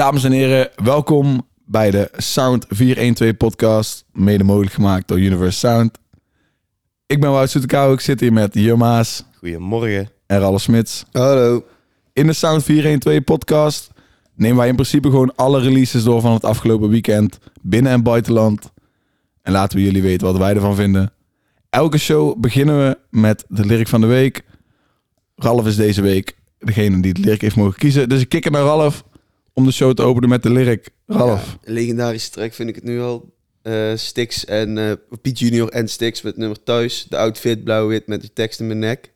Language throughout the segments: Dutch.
Dames en heren, welkom bij de Sound 412 podcast, mede mogelijk gemaakt door Universe Sound. Ik ben Wout Soetekau, ik zit hier met Jumma's Goedemorgen. en Ralf Smits. Hallo. In de Sound 412 podcast nemen wij in principe gewoon alle releases door van het afgelopen weekend, binnen- en buitenland. En laten we jullie weten wat wij ervan vinden. Elke show beginnen we met de lyric van de week. Ralf is deze week degene die de lyric heeft mogen kiezen. Dus ik kik er naar Ralf om de show te openen met de lyric. Ralf. Ja, legendarische track vind ik het nu al. Eh Stix en eh Piet Junior en Stix met het nummer Thuis. De outfit blauw-wit met de tekst in mijn nek.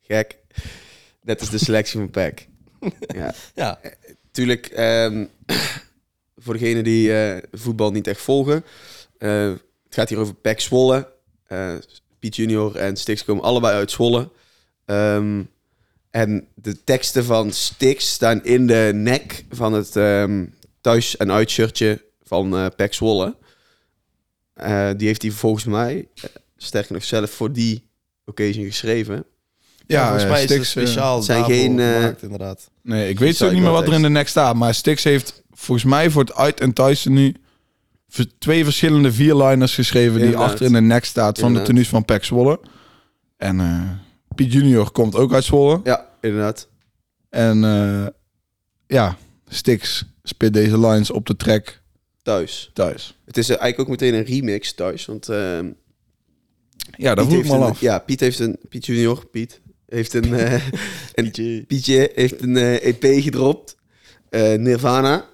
Gek. Dat is de selectie van Pack. ja, Ja, tuurlijk. ehm, voor degenen die eh, voetbal niet echt volgen. eh, het gaat hier over Pack Zwolle. Eh, Piet Junior en Stix komen allebei uit Zwolle. Ehm, en de teksten van Stix staan in de nek van het ehm, thuis- en uitshirtje van eh Pack Zwolle. Eh, die heeft hij volgens mij, eh, sterker nog zelf, voor die occasion geschreven. ja volgens eh, mij is het Stix, eh, speciaal het zijn geen, eh, gemaakt, inderdaad. Nee, ik weet zo niet meer wat er in de nek staat. Maar Stix heeft volgens mij voor het uit- en thuis nu twee verschillende vierliners geschreven die achter in de nek staat van de tenues van Pek Zwolle. En eh, Piet Junior komt ook uit Zwolle. Ja, inderdaad. En eh, ja, Stix spit deze lines op de track Thuis. thuis. Het is eigenlijk ook meteen een remix thuis. Want ehm, Ja, dat voel ik af. Ja, Piet heeft een... Piet Junior, Piet, heeft een... eh, een Pietje. Pietje heeft een eh, EP gedropt. Nirvana.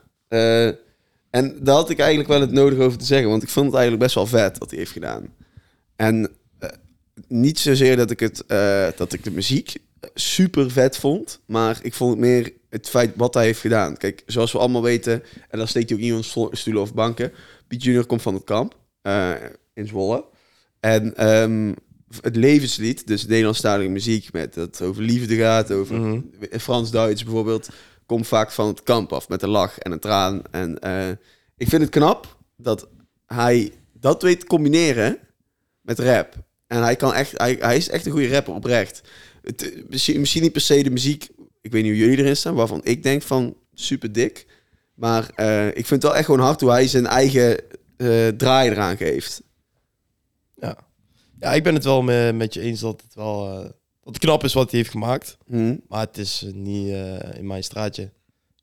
En daar had ik eigenlijk wel het nodig over te zeggen. Want ik vond het eigenlijk best wel vet wat hij heeft gedaan. En niet zozeer dat ik, het, eh, dat ik de muziek super vet vond. Maar ik vond het meer het feit wat hij heeft gedaan. Kijk, zoals we allemaal weten... En dan steekt hij ook iemand sto- stoelen of banken. Piet Junior komt van het kamp. eh, in Zwolle. En ehm, het levenslied, dus Nederlandstalige muziek... met dat het over liefde gaat, over Mhm. Frans-Duits bijvoorbeeld, komt vaak van het kamp af met een lach en een traan. En eh, ik vind het knap dat hij dat weet combineren met rap. En hij, kan echt, hij, hij is echt een goede rapper, oprecht. Het, misschien, misschien niet per se de muziek, ik weet niet hoe jullie erin staan, waarvan ik denk van super dik. Maar eh, ik vind het wel echt gewoon hard hoe hij zijn eigen eh, draai eraan geeft. Ja. ja, ik ben het wel me- met je eens dat het wel eh, dat het knap is wat hij heeft gemaakt. Hm? Maar het is niet in mijn straatje.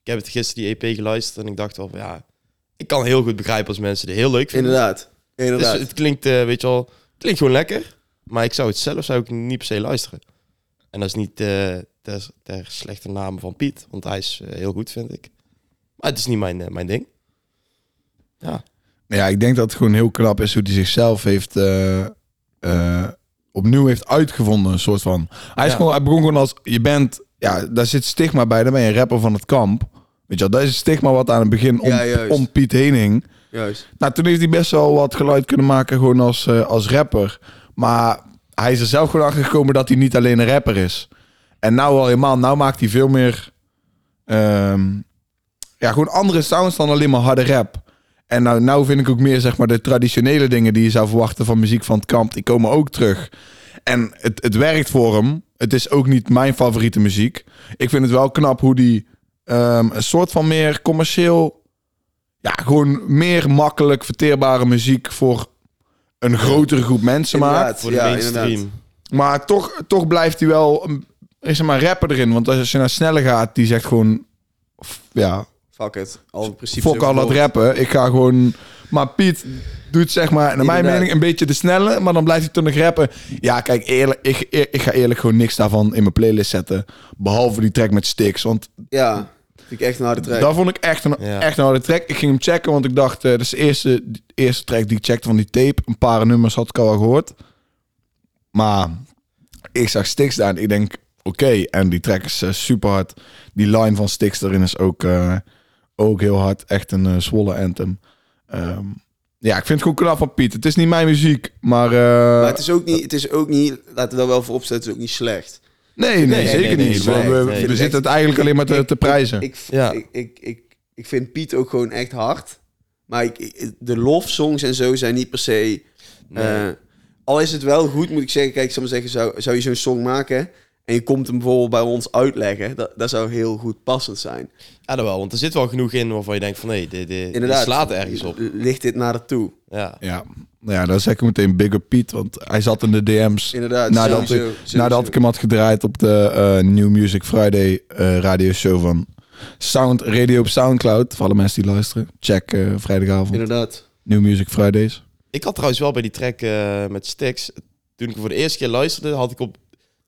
Ik heb het gisteren die EP geluisterd en ik dacht wel van ja, ik kan heel goed begrijpen als mensen het heel leuk vinden. Inderdaad, Dus inderdaad. het klinkt, weet je wel, klinkt gewoon lekker. Maar ik zou het zelf zou ik niet per se luisteren. En dat is niet eh, ter, ter slechte naam van Piet, want hij is eh, heel goed, vind ik. Maar het is niet mijn, eh, mijn ding. Ja, Ja, ik denk dat het gewoon heel knap is hoe hij zichzelf heeft opnieuw heeft uitgevonden. Een soort van. Hij, is Ja. gewoon, hij begon gewoon als je bent. Ja, daar zit stigma bij. Dan ben je een rapper van het kamp. Weet je wel, dat is het stigma wat aan het begin om, Ja, om Piet heen hing. Juist. Nou, toen heeft hij best wel wat geluid kunnen maken, gewoon als, als rapper. Maar hij is er zelf gewoon achter gekomen dat hij niet alleen een rapper is. En nou al helemaal, nou maakt hij veel meer. ehm, ja, gewoon andere sounds dan alleen maar harde rap. En nou, nou vind ik ook meer, zeg maar, de traditionele dingen die je zou verwachten van muziek van het kamp, die komen ook terug. En het, het werkt voor hem. Het is ook niet mijn favoriete muziek. Ik vind het wel knap hoe die ehm, een soort van meer commercieel ja, gewoon meer makkelijk verteerbare muziek voor een grotere groep mensen maakt. Inderdaad. voor de Ja, mainstream. inderdaad. Maar toch, toch blijft hij wel een, is er maar rapper erin. Want als je naar sneller gaat, die zegt gewoon... Ja, Fuck it. Al in principe al dat rappen. Ik ga gewoon... Maar Piet doet zeg maar, naar mijn mening, een beetje de snelle. Maar dan blijft hij toch nog rappen. Ja, kijk, eerlijk, ik, ik ga eerlijk gewoon niks daarvan in mijn playlist zetten. Behalve die track met Stix. Want Ja, vind ik echt een harde track. Dat vond ik echt een, Ja. echt een harde track. Ik ging hem checken, want ik dacht... eh dat is de eerste, de eerste track die ik checkte van die tape. Een paar nummers had ik al gehoord. Maar ik zag Stix daar en ik denk... Oké, en die track is eh, super hard. Die line van Stix erin is ook, eh, ook heel hard. Echt een zwolle anthem. Ehm, ja, ik vind het gewoon knap van Piet. Het is niet mijn muziek, maar... eh, maar het is ook niet, het is ook niet, laten we dat wel voor opzetten, het is ook niet slecht. Nee, nee, nee, zeker nee, niet. nee, we nee, we, zitten het eigenlijk alleen maar te, te prijzen. Ik, Ja. ik, ik, ik, ik vind Piet ook gewoon echt hard. Maar ik, de lofsongs en zo zijn niet per se... Nee. eh, al is het wel goed, moet ik zeggen. Kijk, ik zou maar zeggen, zou, zou je zo'n song maken... en je komt hem bijvoorbeeld bij ons uitleggen, dat, dat zou heel goed passend zijn. Ja, dat wel. Want er zit wel genoeg in waarvan je denkt van... Nee, dit, dit, slaat ergens op. Ligt dit naar het toe? Ja. Ja, nou ja, dan zeg ik meteen Big Up Piet, want hij zat in de DM's Inderdaad. nadat, sowieso, ik, sowieso. nadat ik hem had gedraaid op de eh, New Music Friday eh radioshow van Sound Radio op Soundcloud. Voor alle mensen die luisteren, check eh, vrijdagavond. Inderdaad. New Music Fridays. Ik had trouwens wel bij die track eh, met Stix... Toen ik voor de eerste keer luisterde, had ik op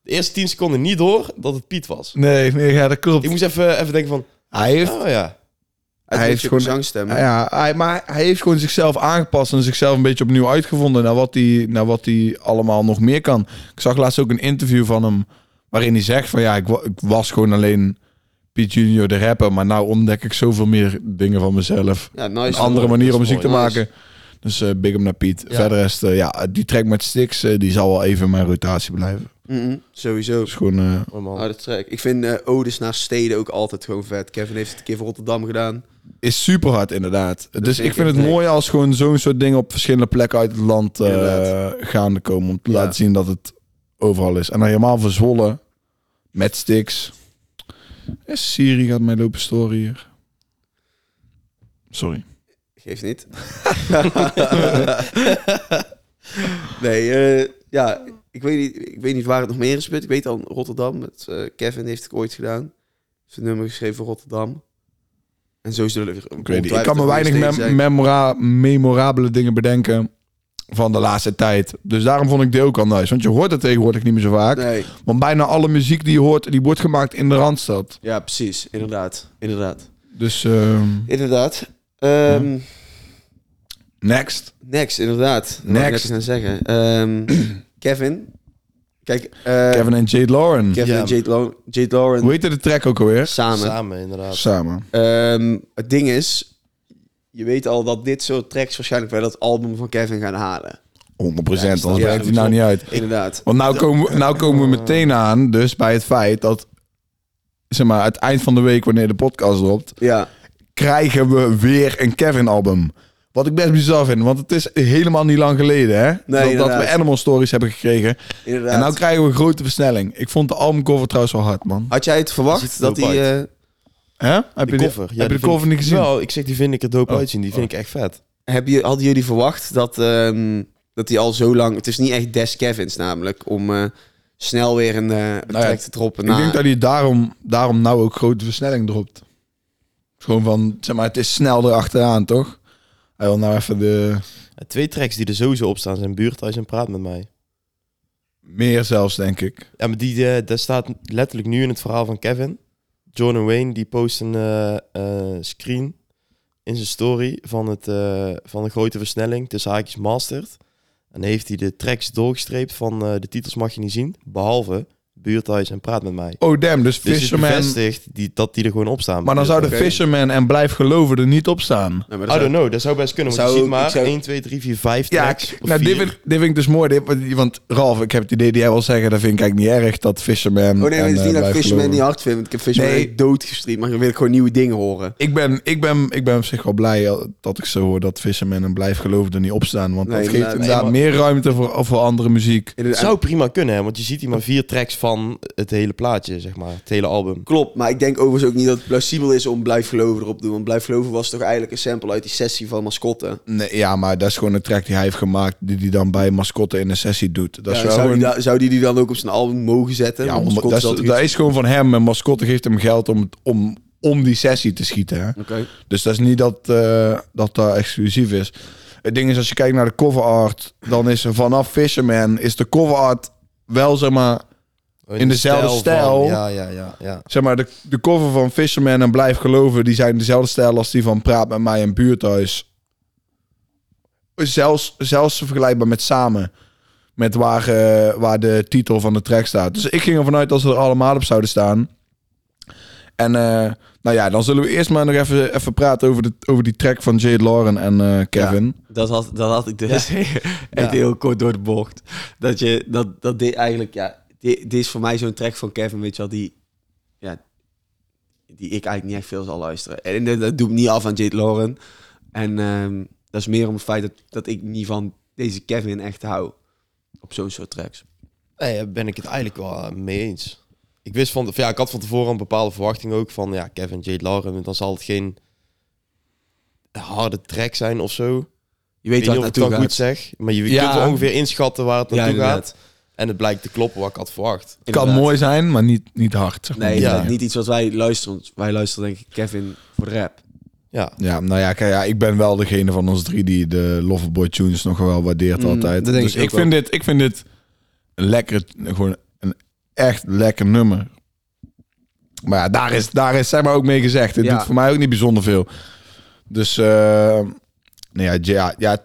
de eerste 10 seconden niet door dat het Piet was. Nee, nee, ja, dat klopt. Ik moest even, even denken van... Hij heeft, Oh ja. Hij, Hij heeft gewoon zangstem. ja, hij, maar hij heeft gewoon zichzelf aangepast en zichzelf een beetje opnieuw uitgevonden naar wat hij, naar wat hij allemaal nog meer kan. Ik zag laatst ook een interview van hem waarin hij zegt van ja, ik, wa- ik was gewoon alleen Piet Junior de rapper, maar nou ontdek ik zoveel meer dingen van mezelf. Ja, nice. Een andere manier om muziek te maken. Dus eh, big up naar Piet. Ja. Verder is eh, ja, die track met Stix, eh, die zal wel even in mijn rotatie blijven. Mhm, sowieso. Dus gewoon, eh, Oh, track. Ik vind eh odes naar steden ook altijd gewoon vet. Kevin heeft het een keer voor Rotterdam gedaan. is super hard inderdaad. dus ik vind het mooi als gewoon zo'n soort dingen op verschillende plekken uit het land eh, gaande komen. Om te Ja. laten zien dat het overal is. En dan helemaal verzwollen met Stix. Eh, Siri gaat mij lopen story hier. Sorry. Geeft niet. nee, eh, ja, ik weet, niet, ik weet niet waar het nog meer is gebeurd. Ik weet al Rotterdam. Met, eh, Kevin heeft het ooit gedaan. Zijn nummer geschreven voor Rotterdam. En zo zullen we... Ik, weet niet. ik kan me weinig mem- memora- memorabele dingen bedenken van de laatste tijd. Dus daarom vond ik dit ook al nice. Want je hoort het tegenwoordig niet meer zo vaak. Nee, Want bijna alle muziek die je hoort, die wordt gemaakt in de Randstad. ja, precies. Inderdaad. Inderdaad. Dus ehm, Inderdaad. Ehm, next. Next, inderdaad. Dat ik Next. net gaan zeggen. Ehm, Kevin. Kijk, eh, Kevin en Jade Lauren. Kevin Ja. en Jade, Jade Lauren Hoe heette de track ook alweer? samen. Samen, inderdaad. Samen. Ehm, het ding is, je weet al dat dit soort tracks waarschijnlijk bij dat album van Kevin gaan halen. 100 procent, Ja, anders ja, brengt hij nou niet uit. Inderdaad. Want nou komen, we, nou komen we meteen aan, dus bij het feit dat, zeg maar, het eind van de week, wanneer de podcast dropt, Ja, krijgen we weer een Kevin-album. Wat ik best bizar vind, want het is helemaal niet lang geleden, hè? dat, dat we. Animal Stories hebben gekregen. inderdaad. En nou krijgen we een grote versnelling. Ik vond de albumcover trouwens wel hard, man. Had jij het verwacht er dat eh, Hè? Heb De je, cover. Ja, heb je die de cover niet gezien? Wel, ik zeg, die vind ik er dope Oh. uitzien. Die vind ik echt vet. heb je, hadden jullie verwacht dat, ehm, dat hij al zo lang... Het is niet echt Des Kevins namelijk, om eh, snel weer een, een Nou ja, track te droppen. Ik na- denk dat hij daarom, daarom nou ook grote versnelling dropt. Gewoon van, zeg maar, het is snel erachteraan, toch? Hij wil nou even de... Twee tracks die er sowieso op staan zijn Buurthuis en Praat met mij. Meer zelfs, denk ik. Ja, maar die, eh daar staat letterlijk nu in het verhaal van Kevin. John en Wayne die post een eh, eh, screen in zijn story van, het, van de grote versnelling tussen haakjes mastered. En heeft hij de tracks doorgestreept van de titels mag je niet zien. Behalve Buurthuis en Praat met mij. Oh, damn. Dus Dus Fisherman... die, dat die er gewoon op staan. Maar dan zou de Oké. Fisherman en Blijf Geloven er niet op staan. Nee, I zou- don't know, dat zou best kunnen. Want Zou je ziet maar ik zou- 1, 2, 3, 4, 5 Ja, tracks. nou, dit vind, dit vind ik dus mooi. Dit, want Ralf, ik heb het idee die jij wil zeggen, dat vind ik eigenlijk niet erg, dat Fisherman Oh nee, en, het is eh, niet dat Fisherman Geloven- niet hard vind. want Ik heb Fisherman Nee. doodgestreamd, maar dan wil ik gewoon nieuwe dingen horen. Ik ben, ik, ben, ik ben op zich wel blij eh, dat ik zo hoor dat Fisherman en Blijf Geloven er niet op staan. Want Nee, dat geeft inderdaad. inderdaad Nee, maar- meer ruimte voor, voor andere muziek. Het zou prima kunnen, hè, want je ziet hier maar vier tracks van het hele plaatje, zeg maar. Het hele album. Klopt, maar ik denk overigens ook niet dat het plausibel is om Blijf Geloven erop te doen. Want Blijf Geloven was toch eigenlijk een sample uit die sessie van Mascotte. Nee, ja, maar dat is gewoon een track die hij heeft gemaakt, die hij dan bij Mascotte in een sessie doet. Dat is Ja, wel zou, gewoon... die, da- zou die die dan ook op zijn album mogen zetten? ja, om- dat, is, dat is gewoon van hem en Mascotte geeft hem geld om, om, om die sessie te schieten. Hè? Dus dat is niet dat eh, dat daar exclusief is. Het ding is, als je kijkt naar de cover art, dan is er vanaf Fisherman is de cover art wel zeg maar, In de dezelfde stijl. ja, ja, ja, ja. zeg maar de, de cover van Fisherman en Blijf Geloven, die zijn dezelfde stijl als die van Praat met mij en Buurthuis. Zelfs, zelfs vergelijkbaar met Samen. Met waar, eh, waar de titel van de track staat. Dus ik ging ervan uit dat ze er allemaal op zouden staan. En eh, nou ja, dan zullen we eerst maar nog even, even praten over, de, over die track van Jade Lauren en eh, Kevin. Dat had, dat had ik dus echt Ja. heel kort door de bocht. Dat je, dat, dat dit eigenlijk, ja, dit, dit is voor mij zo'n track van Kevin, weet je wel, die, ja, die ik eigenlijk niet echt veel zal luisteren. En dat, dat doe ik niet af aan Jade Lauren. En ehm, dat is meer om het feit dat, dat ik niet van deze Kevin echt hou. Op zo'n soort tracks. Nee, daar ben ik het eigenlijk wel eh, mee eens. ik wist van, ja, ik had van tevoren een bepaalde verwachting ook van, ja, Kevin J. Lauren, dan zal het geen harde track zijn of zo. Je weet weet waar niet het of ik het dan gaat. goed zeg, maar je Ja. kunt wel ongeveer inschatten waar het Ja, naartoe gaat. Inderdaad. En het blijkt te kloppen wat ik had verwacht. Het kan Inderdaad. mooi zijn, maar niet, niet hard. Zeg maar. Nee, Ja. inderdaad, niet iets wat wij luisteren. want Wij luisteren denk ik Kevin voor de rap. Ja, Ja, nou ja, kijk, ja, ik ben wel degene van ons drie die de Loverboy tunes nog wel waardeert Mm, altijd. dat denk dus ik ik, vind dit, ik vind dit een lekker, gewoon een echt lekker nummer. Maar ja, daar is, daar is zeg maar ook mee gezegd. Het Ja. doet voor mij ook niet bijzonder veel. Dus, eh nee, ja, ja, ja,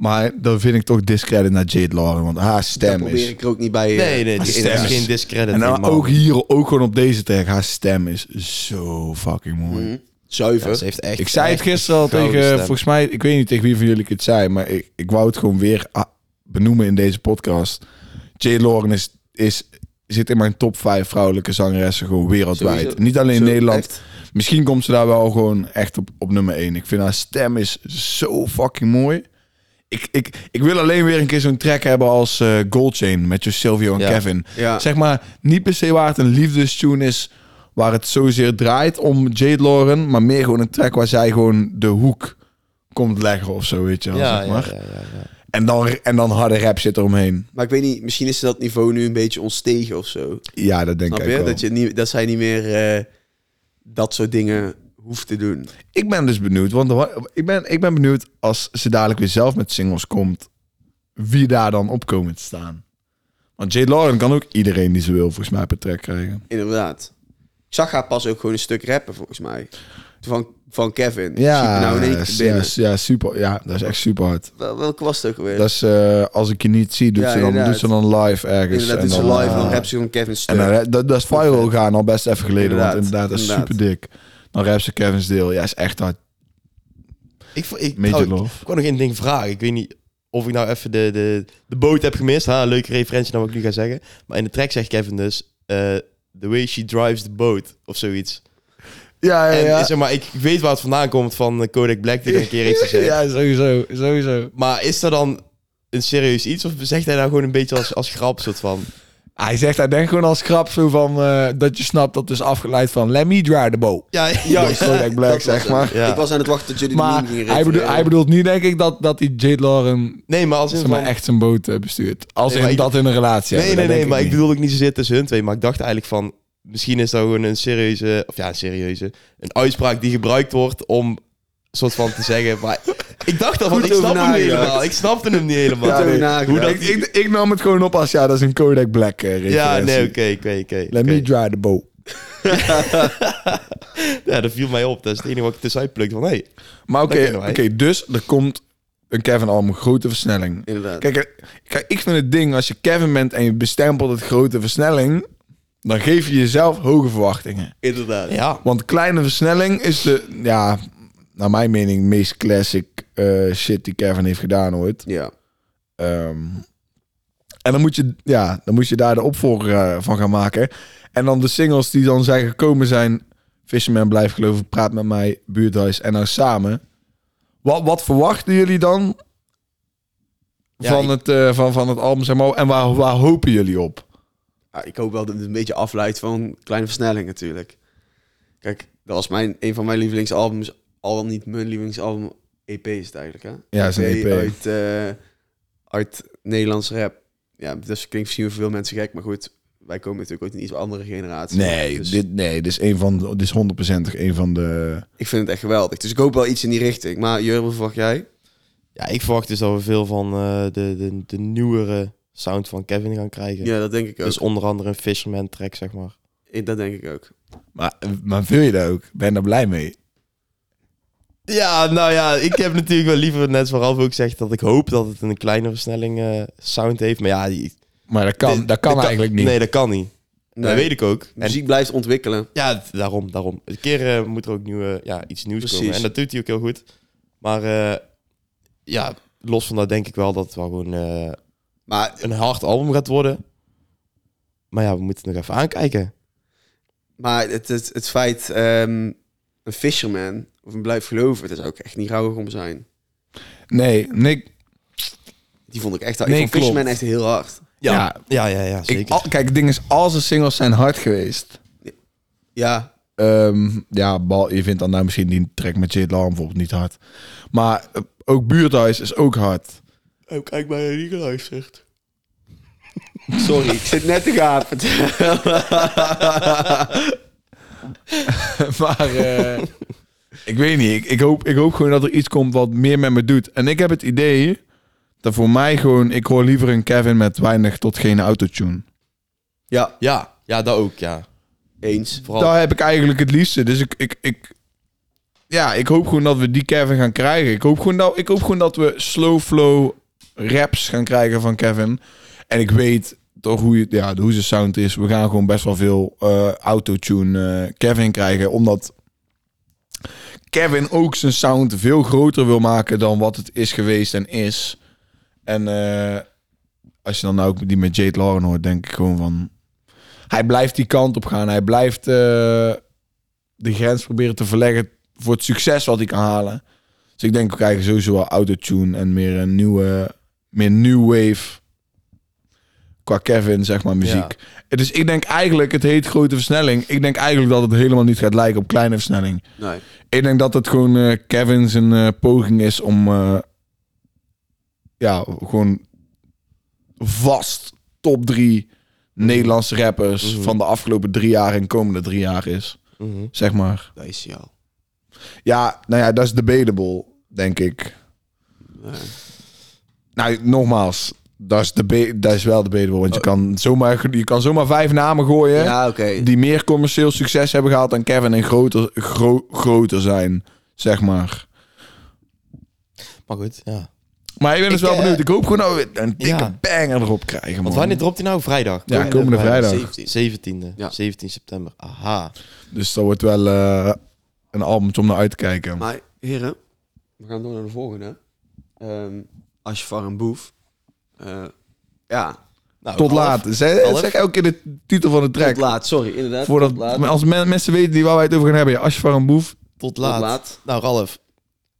maar dan vind ik toch discredit naar Jade Lauren, want haar stem probeer is... ik er ook niet bij. eh, nee, nee, dit stem is geen discredit. En dan ook hier, ook gewoon op deze track, haar stem is zo fucking mooi. Ja, Zuiver. ze heeft echt, Ik zei het gisteren al tegen, stem. volgens mij, ik weet niet tegen wie van jullie ik het zei, maar ik, ik wou het gewoon weer ah, benoemen in deze podcast. Jay Lauren is, is, zit in mijn top 5 vrouwelijke zangeressen gewoon wereldwijd. Sowieso. Niet alleen in Nederland. echt. Misschien komt ze daar wel gewoon echt op, op nummer 1. Ik vind haar stem is zo fucking mooi. Ik, ik, ik wil alleen weer een keer zo'n track hebben als eh Gold Chain met Jo Silvio en Ja. Kevin. Ja. Zeg maar, niet per se waar het een liefdestune is, waar het zozeer draait om Jade Lauren, maar meer gewoon een track waar zij gewoon de hoek komt leggen of zo, weet je wel, ja, zeg ja, maar. ja, ja, ja. En, dan, en dan harde rap zit eromheen. Maar ik weet niet, misschien is dat niveau nu een beetje ontstegen of zo. Ja, dat denk Snap ik je? wel. Dat, je niet, dat zij niet meer eh, dat soort dingen hoeft te doen. Ik ben dus benieuwd, want ik ben, ik ben benieuwd als ze dadelijk weer zelf met singles komt, wie daar dan op komen te staan. Want Jade Lauren kan ook iedereen die ze wil volgens mij per track krijgen. Inderdaad. Ik zag haar pas ook gewoon een stuk rappen, volgens mij. Van, van Kevin. Ja, nou in ja, ja, super. Ja, dat is echt super hard. Wel- Welke was het ook alweer? Dat is, eh, als ik je niet zie, doet, Ja, ze, dan, doet ze dan live ergens. inderdaad, en doet ze dan, live en dan rap ze gewoon Kevin stuk. En dan, dat, dat is viral gegaan al best even geleden. Inderdaad, want inderdaad, dat is inderdaad. super dik. Dan rap ze Kevin's deel. Ja, is echt hard. Ik, ik, Major oh, ik-. Ik wou nog één ding vragen. Ik weet niet of ik nou even de, de, de boot heb gemist. Ha, leuke referentie naar wat ik nu ga zeggen. Maar in de track zegt Kevin dus... eh, the way she drives the boat. Of zoiets. Ja, En zeg maar, ik weet waar het vandaan komt van eh, Kodak Black die dat een keer heeft gezegd. ja, sowieso. Sowieso. Maar is dat dan een serieus iets? Of zegt hij nou gewoon een beetje als, als grap? Soort van... Hij zegt, hij denkt gewoon als grap zo van... eh, dat je snapt dat is afgeleid van... Let me drive the boat. Ja, Black, Dat zeg het. maar. Ja. Ik was aan het wachten tot jullie Maar die niet hij, bedoelt, hij bedoelt niet, denk ik, dat, dat hij Jade Lauren Nee, maar als in maar, van... echt zijn boot eh, bestuurt. Als Nee, in ik- dat in een relatie Nee, hebben, nee, nee, denk maar ik bedoel ook niet zozeer tussen hun twee. Maar ik dacht eigenlijk van... Misschien is dat gewoon een serieuze... Of ja, een serieuze... Een uitspraak die gebruikt wordt om... soort van te zeggen... Maar ik dacht al van... Goed Ik snap hem niet helemaal. Ik snapte hem niet helemaal. Ja, Goed over nee. nagedacht. Hoe dat... Ik, ik, ik nam het gewoon op als, ja, dat is een Kodak Black eh, referentie. Ja, nee, oké, oké, oké. Let oké. me drive the boat. Ja, dat viel mij op. Dat is het enige wat ik tussenuit plukte van... Hey, Maar oké, Dat oké, wij. dus er komt een Kevin album grote versnelling. Inderdaad. Kijk, eh, kijk, ik vind het ding, als je Kevin bent en je bestempelt het grote versnelling, dan geef je jezelf hoge verwachtingen. Inderdaad. ja. Want kleine versnelling is de, ja, naar mijn mening, meest classic eh, shit die Kevin heeft gedaan ooit. Ja. Ehm, en dan moet, je, ja, dan moet je daar de opvolger eh, van gaan maken. En dan de singles die dan zijn gekomen zijn... Fisherman, Blijf Geloven, Praat Met Mij, Buurthuis en Nou Samen. Wat, wat verwachten jullie dan Ja, van, ik- het, eh, van, van het album? Zeg maar, en waar, waar hopen jullie op? Ja, ik hoop wel dat het een beetje afleidt van Kleine Versnelling natuurlijk. Kijk, dat was mijn, een van mijn lievelingsalbums. Al niet mijn lievelingsalbum. EP is het eigenlijk, hè? Ja, is een EP. Uit, eh, uit Nederlands rap. Ja, dus klinkt misschien voor veel mensen gek, maar goed. Wij komen natuurlijk ook in een iets andere generatie. Nee, Dus dit, nee dit is een van de, dit is 100% een van de... Ik vind het echt geweldig. Dus ik hoop wel iets in die richting. Maar Jurgen, wat verwacht jij? Ja, ik verwacht dus dat we veel van eh, de, de, de nieuwere sound van Kevin gaan krijgen. Ja, dat denk ik ook. Dus onder andere een Fisherman track, zeg maar. Ik- dat denk ik ook. Maar, maar wil je dat ook? Ben je daar blij mee? Ja, nou ja, ik heb natuurlijk wel liever, net zoals Ralf ook zegt, dat ik hoop dat het een kleine versnelling eh, sound heeft. Maar ja, die, Maar dat kan, dit- dat kan eigenlijk niet. Nee, dat kan niet. Nee. Dat weet ik ook. En Muziek blijft ontwikkelen. ja, daarom, daarom. Een keer eh, moet er ook nieuwe, ja, iets nieuws Precies. komen. En dat doet hij ook heel goed. Maar eh, ja, los van dat denk ik wel dat het wel gewoon eh, Maar een hard album gaat worden. Maar ja, we moeten het nog even aankijken. Maar het, het, het feit, ehm, een fisherman, of blijf geloven, daar zou ik echt niet rouwig om zijn. Nee, Nick, Die vond ik echt, ik Nee, vond klopt. Fisherman echt heel hard. Ja, ja, ja, ja Ik, zeker. al- kijk, het ding is, al zijn singles zijn hard geweest. Ja, Ehm, ja, bal, je vindt dan nou misschien die track met Jade Larm bijvoorbeeld niet hard. Maar eh, ook Buurthuis is ook hard. Ik eigenlijk bijna niet geluisterd. sorry, ik zit net te gapen. maar eh, ik weet niet. Ik, ik, hoop, ik hoop gewoon dat er iets komt wat meer met me doet. En ik heb het idee dat voor mij gewoon... Ik hoor liever een Kevin met weinig tot geen autotune. ja, Ja, ja, dat ook, ja. eens. Vooral, Daar heb ik eigenlijk het liefste. Dus ik, ik, ik... Ja, ik hoop gewoon dat we die Kevin gaan krijgen. Ik hoop gewoon dat, ik hoop gewoon dat we slow flow raps gaan krijgen van Kevin. En ik weet toch hoe, je, ja, hoe zijn sound is. We gaan gewoon best wel veel eh autotune eh, Kevin krijgen. Omdat Kevin ook zijn sound veel groter wil maken dan wat het is geweest en is. En eh, als je dan nou ook die met Jade Lauren hoort, denk ik gewoon van... Hij blijft die kant op gaan. Hij blijft eh, de grens proberen te verleggen voor het succes wat hij kan halen. Dus ik denk we krijgen sowieso wel autotune en meer een nieuwe, meer new wave qua Kevin, zeg maar, muziek. Dus ik denk eigenlijk, het heet grote versnelling. Ik denk eigenlijk dat het helemaal niet gaat lijken op kleine versnelling. Nee. Ik denk dat het gewoon eh, Kevin zijn eh, poging is om eh, ja, gewoon vast top drie Nederlandse rappers Mhm. van de afgelopen drie jaar en komende drie jaar is. Mhm. Zeg maar. Dat is jou. Ja, nou ja, dat is debatable, denk ik. Nee. Nou, nogmaals, dat is, deba- dat is wel debatable. Want je kan, zomaar, je kan zomaar vijf namen gooien Ja, die meer commercieel succes hebben gehad dan Kevin en groter, gro- groter zijn, zeg maar. Maar goed, ja. Maar ik ben dus Ik, wel eh, benieuwd. Ik hoop gewoon dat we een dikke ja. banger erop krijgen, man. Want wanneer dropt hij nou? Vrijdag? Ja, komende vrijdag. 17. 17e. Ja. 17 september. Aha. Dus dat wordt wel eh, een album om naar uit te kijken. Maar heren, we gaan door naar de volgende. Ehm Ashfar en Boef. Eh, ja, Nou, Tot laat. Zeg, zeg elke keer de titel van de track. tot laat. Sorry, inderdaad. Voordat, tot laat. maar als men- mensen weten die waar wij het over gaan hebben. Ja, Asje van een boef. Tot Tot laat. laat. Nou, Ralf.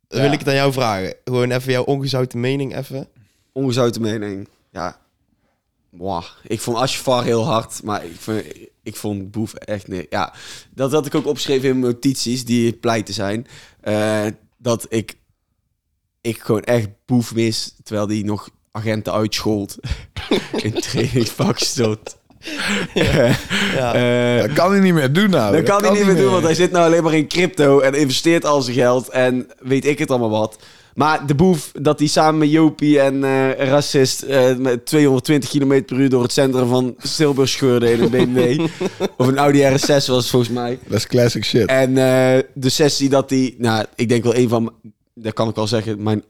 Dan wil ik het aan jou vragen. Gewoon even jouw ongezouten mening even. Ongezouten mening. Ja. Mwah. Ik vond Ashfar heel hard, maar ik vond, ik vond Boef echt nee. Ja, dat had ik ook opgeschreven in mijn notities die pleiten zijn. Eh, dat ik, ik gewoon echt Boef mis, terwijl die nog agenten uitschold. in trainingspak stond. Ja. Eh, Dat kan hij niet meer doen nou. dat kan hij niet meer doen, want hij zit nou alleen maar in crypto en investeert al zijn geld en weet ik het allemaal wat. Maar de boef, dat hij samen met Jopie en eh racist eh, met 220 km per uur door het centrum van Tilburg scheurde in een BMW. of een Audi RS6 was het volgens mij. Dat is classic shit. En eh, de sessie dat hij, nou, ik denk wel een van, dat kan ik wel zeggen, mijn,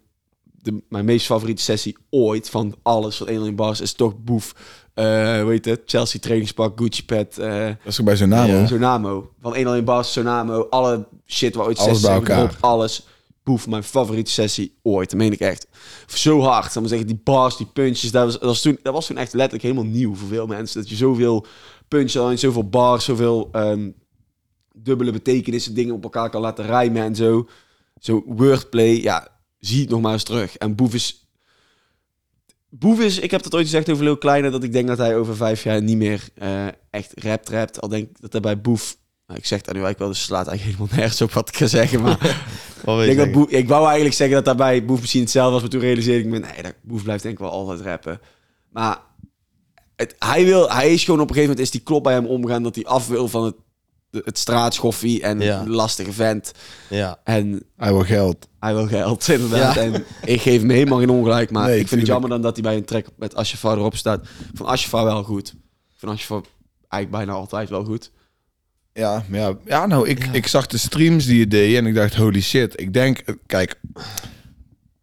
de, mijn meest favoriete sessie ooit van alles van 1 bars is toch boef. Eh weet het, Chelsea trainingspak, Gucci pad, eh Dat is ook bij naam, Ja. hoor. Sonamo. Van 1 in bars, Sonamo, alle shit waar ooit Alles bij elkaar. alles. Boef, mijn favoriete sessie ooit. Dat meen ik echt. Zo hard. Dan zeggen die bars, die punches. Dat was, dat, was toen, dat was toen echt letterlijk helemaal nieuw voor veel mensen. Dat je zoveel punches, zoveel bars, zoveel ehm, dubbele betekenissen, dingen op elkaar kan laten rijmen en zo. Zo wordplay, ja, zie het nog maar eens terug. En Boef is... Boef is, ik heb dat ooit gezegd over Lil Kleine, dat ik denk dat hij over vijf jaar niet meer eh, echt rapt rapt. Al denk ik dat hij bij Boef... Nou, ik zeg dat nu eigenlijk wel, dus slaat eigenlijk helemaal nergens op wat ik ga zeggen, maar... Ik, je denk dat zeggen? Boef, ik wou eigenlijk zeggen dat daarbij Boef misschien hetzelfde was, maar toen realiseerde ik me, nee, dat Boef blijft denk ik wel altijd rappen. Maar het, hij, wil, hij is gewoon op een gegeven moment, is die klop bij hem omgaan dat hij af wil van het, het straatschoffie en Ja. lastige vent. Ja. En Hij wil geld. Hij wil geld, inderdaad. Ja. En ik geef hem helemaal geen ongelijk, maar Nee, ik vind tuurlijk. het jammer dan dat hij bij een track met Ashafar erop staat. Van Ashafar wel goed. Ik vind Ashafar eigenlijk bijna altijd wel goed. Ja, ja, ja nou, ik, Ja. ik zag de streams die je deed en ik dacht, holy shit. Ik denk, eh, kijk,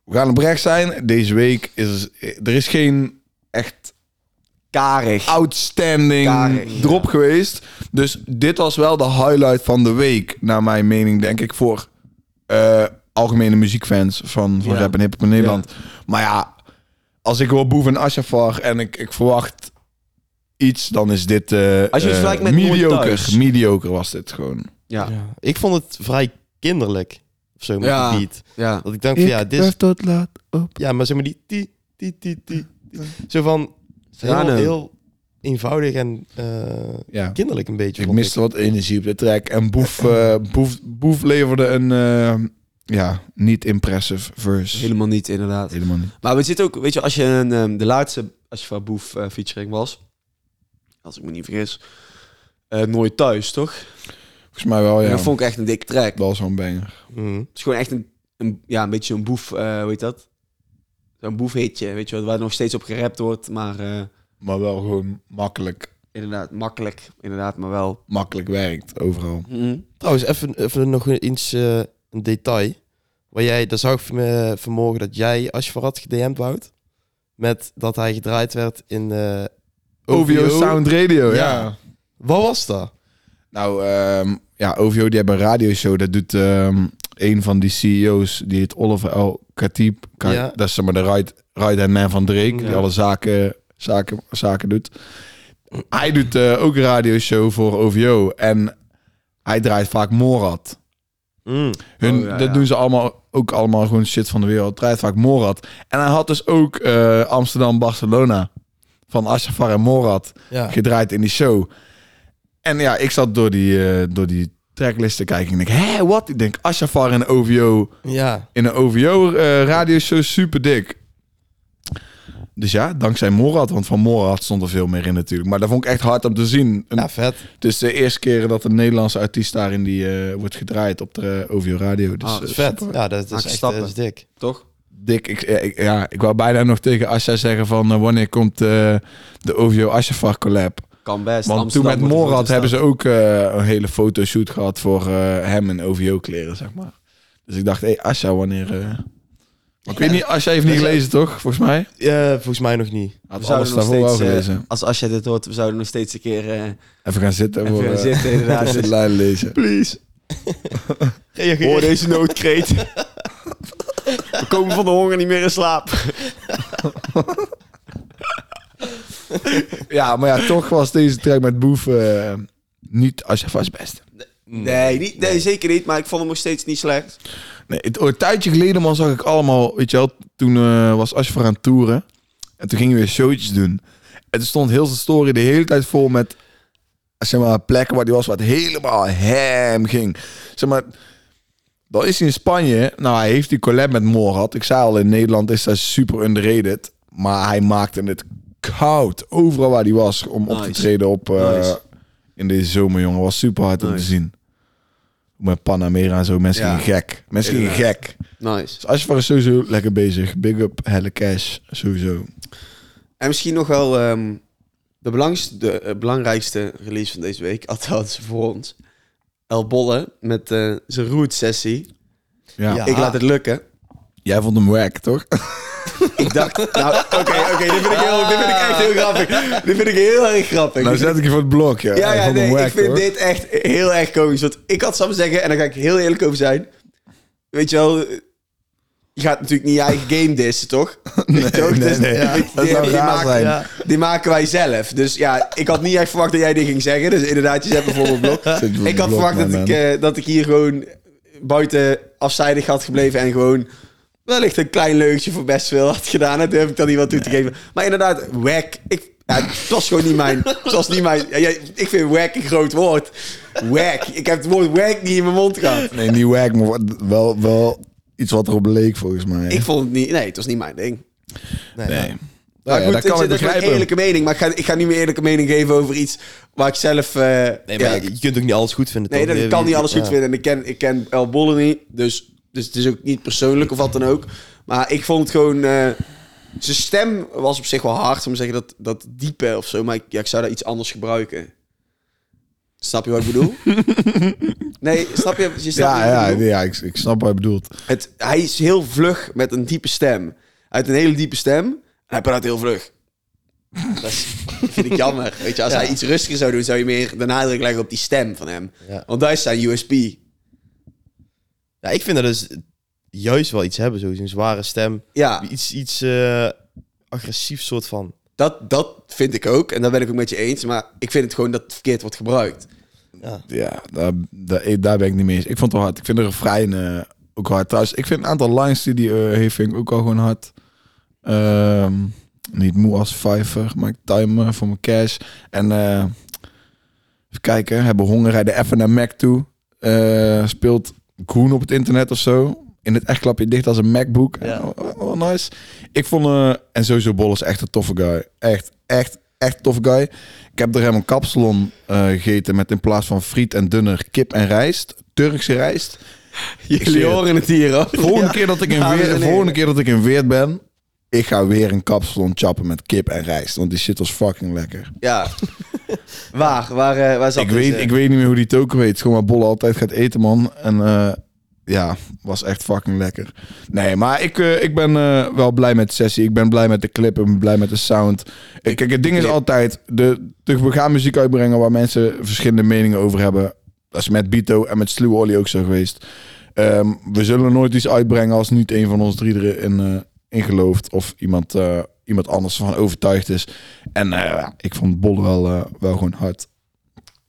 we gaan oprecht zijn. Deze week is er is geen echt Karig. outstanding Karig, drop geweest. Dus dit was wel de highlight van de week, naar mijn mening, denk ik, voor eh, algemene muziekfans van, van Ja. rap en hip-hop in Nederland. Maar ja, als ik hoor Boef en Ashafar en ik, ik verwacht iets, dan is dit eh Als je het vergelijkt met mediocre. Mediocre was dit gewoon. Ja. Ja. Ik vond het vrij kinderlijk. Of zo met Ja. die beat. ja. Dat ik denk van ja, dit is... tot laat op. Ja, maar zeg maar die... die, die, die, die, die. Zo van... Heel, heel eenvoudig en eh, Ja. kinderlijk een beetje. Ik miste wat energie op de track. En Boef, eh, Boef, Boef leverde een eh, ja, niet impressive verse. Helemaal niet, inderdaad. Helemaal niet. Maar we zitten ook, weet je, als je een, ehm, de laatste Ashifa Boef eh, featuring was, als ik me niet vergis, eh, Nooit Thuis, toch? Volgens mij wel, En ja. dat vond ik echt een dikke track. Wel zo'n banger. Mhm. Het is gewoon echt een, een ja, een beetje een boef, eh hoe heet dat? Zo'n boefhitje, weet je wel, waar nog steeds op gerapt wordt, maar eh, Maar wel gewoon makkelijk, inderdaad, makkelijk, inderdaad, maar wel. makkelijk werkt overal. Mhm. Trouwens, even, even nog eens eh, een detail. Waar jij, daar zag ik me vanmorgen dat jij Ashfar had gedM'd, Wout. Met dat hij gedraaid werd in eh OVO Sound Radio, ja. Ja. Wat was dat? Nou, ehm, ja, OVO die hebben een radioshow. Dat doet ehm, een van die CEO's, die heet Oliver L. Khatib. Ka- Ja. Dat is zeg maar de right, right hand man van Drake, die alle zaken, zaken, zaken doet. Hij doet eh, ook een radioshow voor OVO. En hij draait vaak Morad. Mm. Hun, Oh, ja, dat ja. doen ze allemaal, ook allemaal gewoon shit van de wereld. Draait vaak Morad. En hij had dus ook eh, Amsterdam-Barcelona van Ashafar en Morad Ja. gedraaid in die show. En ja, ik zat door die, eh, door die tracklist te kijken en ik denk, hé, wat? Ik denk, Ashafar en OVO ja. in een OVO eh radioshow, super dik. Dus ja, dankzij Morad, want van Morad stond er veel meer in natuurlijk. Maar dat vond ik echt hard om te zien. Een- Ja, vet. Het is de eerste keer dat een Nederlandse artiest daarin die eh, wordt gedraaid op de eh, OVO radio. Dus Ah, eh, dat is Vet. super. Ja, dat, is echt stappen. dat is dik. Toch? Dik, ik, ja, ik, ja, ik wou bijna nog tegen Asja zeggen van eh, wanneer komt eh, de OVO Ashafar collab. Kan best. Want Amsterdam toen met Morad hebben ze ook eh, een hele fotoshoot gehad voor eh, hem in OVO-kleren, zeg maar. Dus ik dacht, hé, hey, Asja, wanneer... maar ik weet niet, Asja heeft niet gelezen, toch? Volgens mij? Ja, volgens mij nog niet. Had We alles zouden nog wel steeds, eh, gelezen. als, als jij dit hoort, we zouden nog steeds een keer eh, Even gaan zitten. even voor, gaan eh, zitten, inderdaad. even de lijn lezen. please, Reageer. hoor deze noodkreet. we komen van de honger niet meer in slaap. Ja, maar ja, toch was deze track met Boef niet Asja vast best. Nee, niet, nee, zeker niet. Maar ik vond hem nog steeds niet slecht. Nee, het, een tijdje geleden man zag ik allemaal, weet je wel, toen eh, was Asja aan het toeren. En toen gingen we weer showtjes doen. En toen stond heel zijn story de hele tijd vol met, zeg maar, plekken waar die was wat helemaal hem ging. Zeg maar, dan is hij in Spanje. Nou, hij heeft die collab met Morad. Ik zei al, in Nederland is dat super underrated. Maar hij maakte het koud. Overal waar hij was om op te treden op, eh, Nice. in deze zomer, jongen. Was super hard om te zien. Met Panamera en zo. Mensen Ja. gingen gek. Mensen gingen gek. Nice. Dus als je is sowieso lekker bezig. Big up, helle cash. Sowieso. En misschien nog wel ehm, de, belangrijkste, de eh, belangrijkste release van deze week, althans voor ons. El Bolle met eh, zijn root sessie. Ja. Ja. Ik laat het lukken. Jij vond hem wack, toch? Ik dacht, nou oké, oké, dit vind ik heel, dit vind ik echt heel grappig. Dit vind ik heel erg grappig. nou zet ik je voor het blok, ja. ja, ja, nee, wack, ik vind hoor. dit echt heel erg komisch. Want ik had samen zeggen, en daar ga ik heel eerlijk over zijn. Weet je wel, je gaat natuurlijk niet je eigen game dissen, toch? Nee, wel, nee, dus nee. die- maken- zijn. Ja. Die maken wij zelf. Dus ja, ik had niet echt verwacht dat jij dit ging zeggen. Dus inderdaad, je zet me voor mijn blok. Ik had verwacht dat man, ik, eh, dat ik hier gewoon buiten afzijdig had gebleven en gewoon wellicht een klein leugentje voor best veel had gedaan. En toen heb ik dan niet wat toe te geven. Maar inderdaad, wack. Ik, ja, het was gewoon niet mijn... Het was niet mijn... Ja, ik vind wack een groot woord. Wack. Ik heb het woord wack niet in mijn mond gehad. Nee, niet wack, maar wel, wel iets wat erop leek, volgens mij. Ik vond het niet... Nee, het was niet mijn ding. Nee, nee. nee. Maar Ja, goed, dat dit kan ik is mijn begrijpen. eerlijke mening. Maar ik ga, ik ga niet meer eerlijke mening geven over iets waar ik zelf... eh, Nee, maar ja, je kunt ook niet alles goed vinden. Nee, toch? dat kan niet alles goed ja. vinden. En ik ken, ik ken El Bolle niet. Dus, dus het is ook niet persoonlijk of wat dan ook. Maar ik vond het gewoon... eh, zijn stem was op zich wel hard. Om te zeggen dat, dat diepe of zo. Maar ik, ja, ik zou daar iets anders gebruiken. Snap je wat ik bedoel? nee, snap je? je snapt Ja, ja, ja ik, ik snap wat je bedoelt. Het, hij is heel vlug met een diepe stem. Hij heeft een hele diepe stem. Hij praat heel vlug. Dat is- vind ik jammer. Weet je, als Ja. hij iets rustiger zou doen, zou je meer de nadruk leggen op die stem van hem. Ja. Want dat is zijn USP. Ja, ik vind dat dus juist wel iets hebben, zo een zware stem. Ja, Iets, iets eh, agressief soort van. dat, dat vind ik ook. En daar ben ik ook met je eens. Maar ik vind het gewoon dat het verkeerd wordt gebruikt. Ja. Ja, daar, daar, daar ben ik niet mee eens. Ik vond het wel hard. Ik vind de refrein eh, ook hard. Trouwens, ik vind een aantal lines die hij eh, heeft, vind ik ook al gewoon hard. Ehm, niet moe als vijver, maar ik time eh, voor mijn cash. En eh, even kijken, hebben honger, rijden even naar Mac toe. Eh, speelt groen op het internet of zo. In het echt klap je dicht als een MacBook. Ja. Oh, oh, oh, nice. Ik vond, eh, en sowieso Bol is echt een toffe guy. Echt, echt, echt toffe guy. Ik heb er hem een kapsalon eh, gegeten met in plaats van friet en dunner kip en rijst. Turkse rijst. Jullie horen het hier, hoor. Volgende, Ja. keer dat ik in volgende keer dat ik in Weert ben, ik ga weer een kapsalon chappen met kip en rijst. Want die shit was fucking lekker. Ja. waar? Waar, eh, waar zat Ik weet, ik weet niet meer hoe die token weet. Gewoon waar Bolle altijd gaat eten, man. En eh, ja, was echt fucking lekker. Nee, maar ik, eh, ik ben wel blij met de sessie. Ik ben blij met de clip. Ik ben blij met de sound. Kijk, het ding is altijd... De, de, we gaan muziek uitbrengen waar mensen verschillende meningen over hebben. Dat is met Bito en met Sluwe Olly ook zo geweest. Ehm, we zullen nooit iets uitbrengen als niet een van ons drie erin in gelooft. Of iemand, eh, iemand anders van overtuigd is. En eh, ik vond Bolle wel, eh, wel gewoon hard.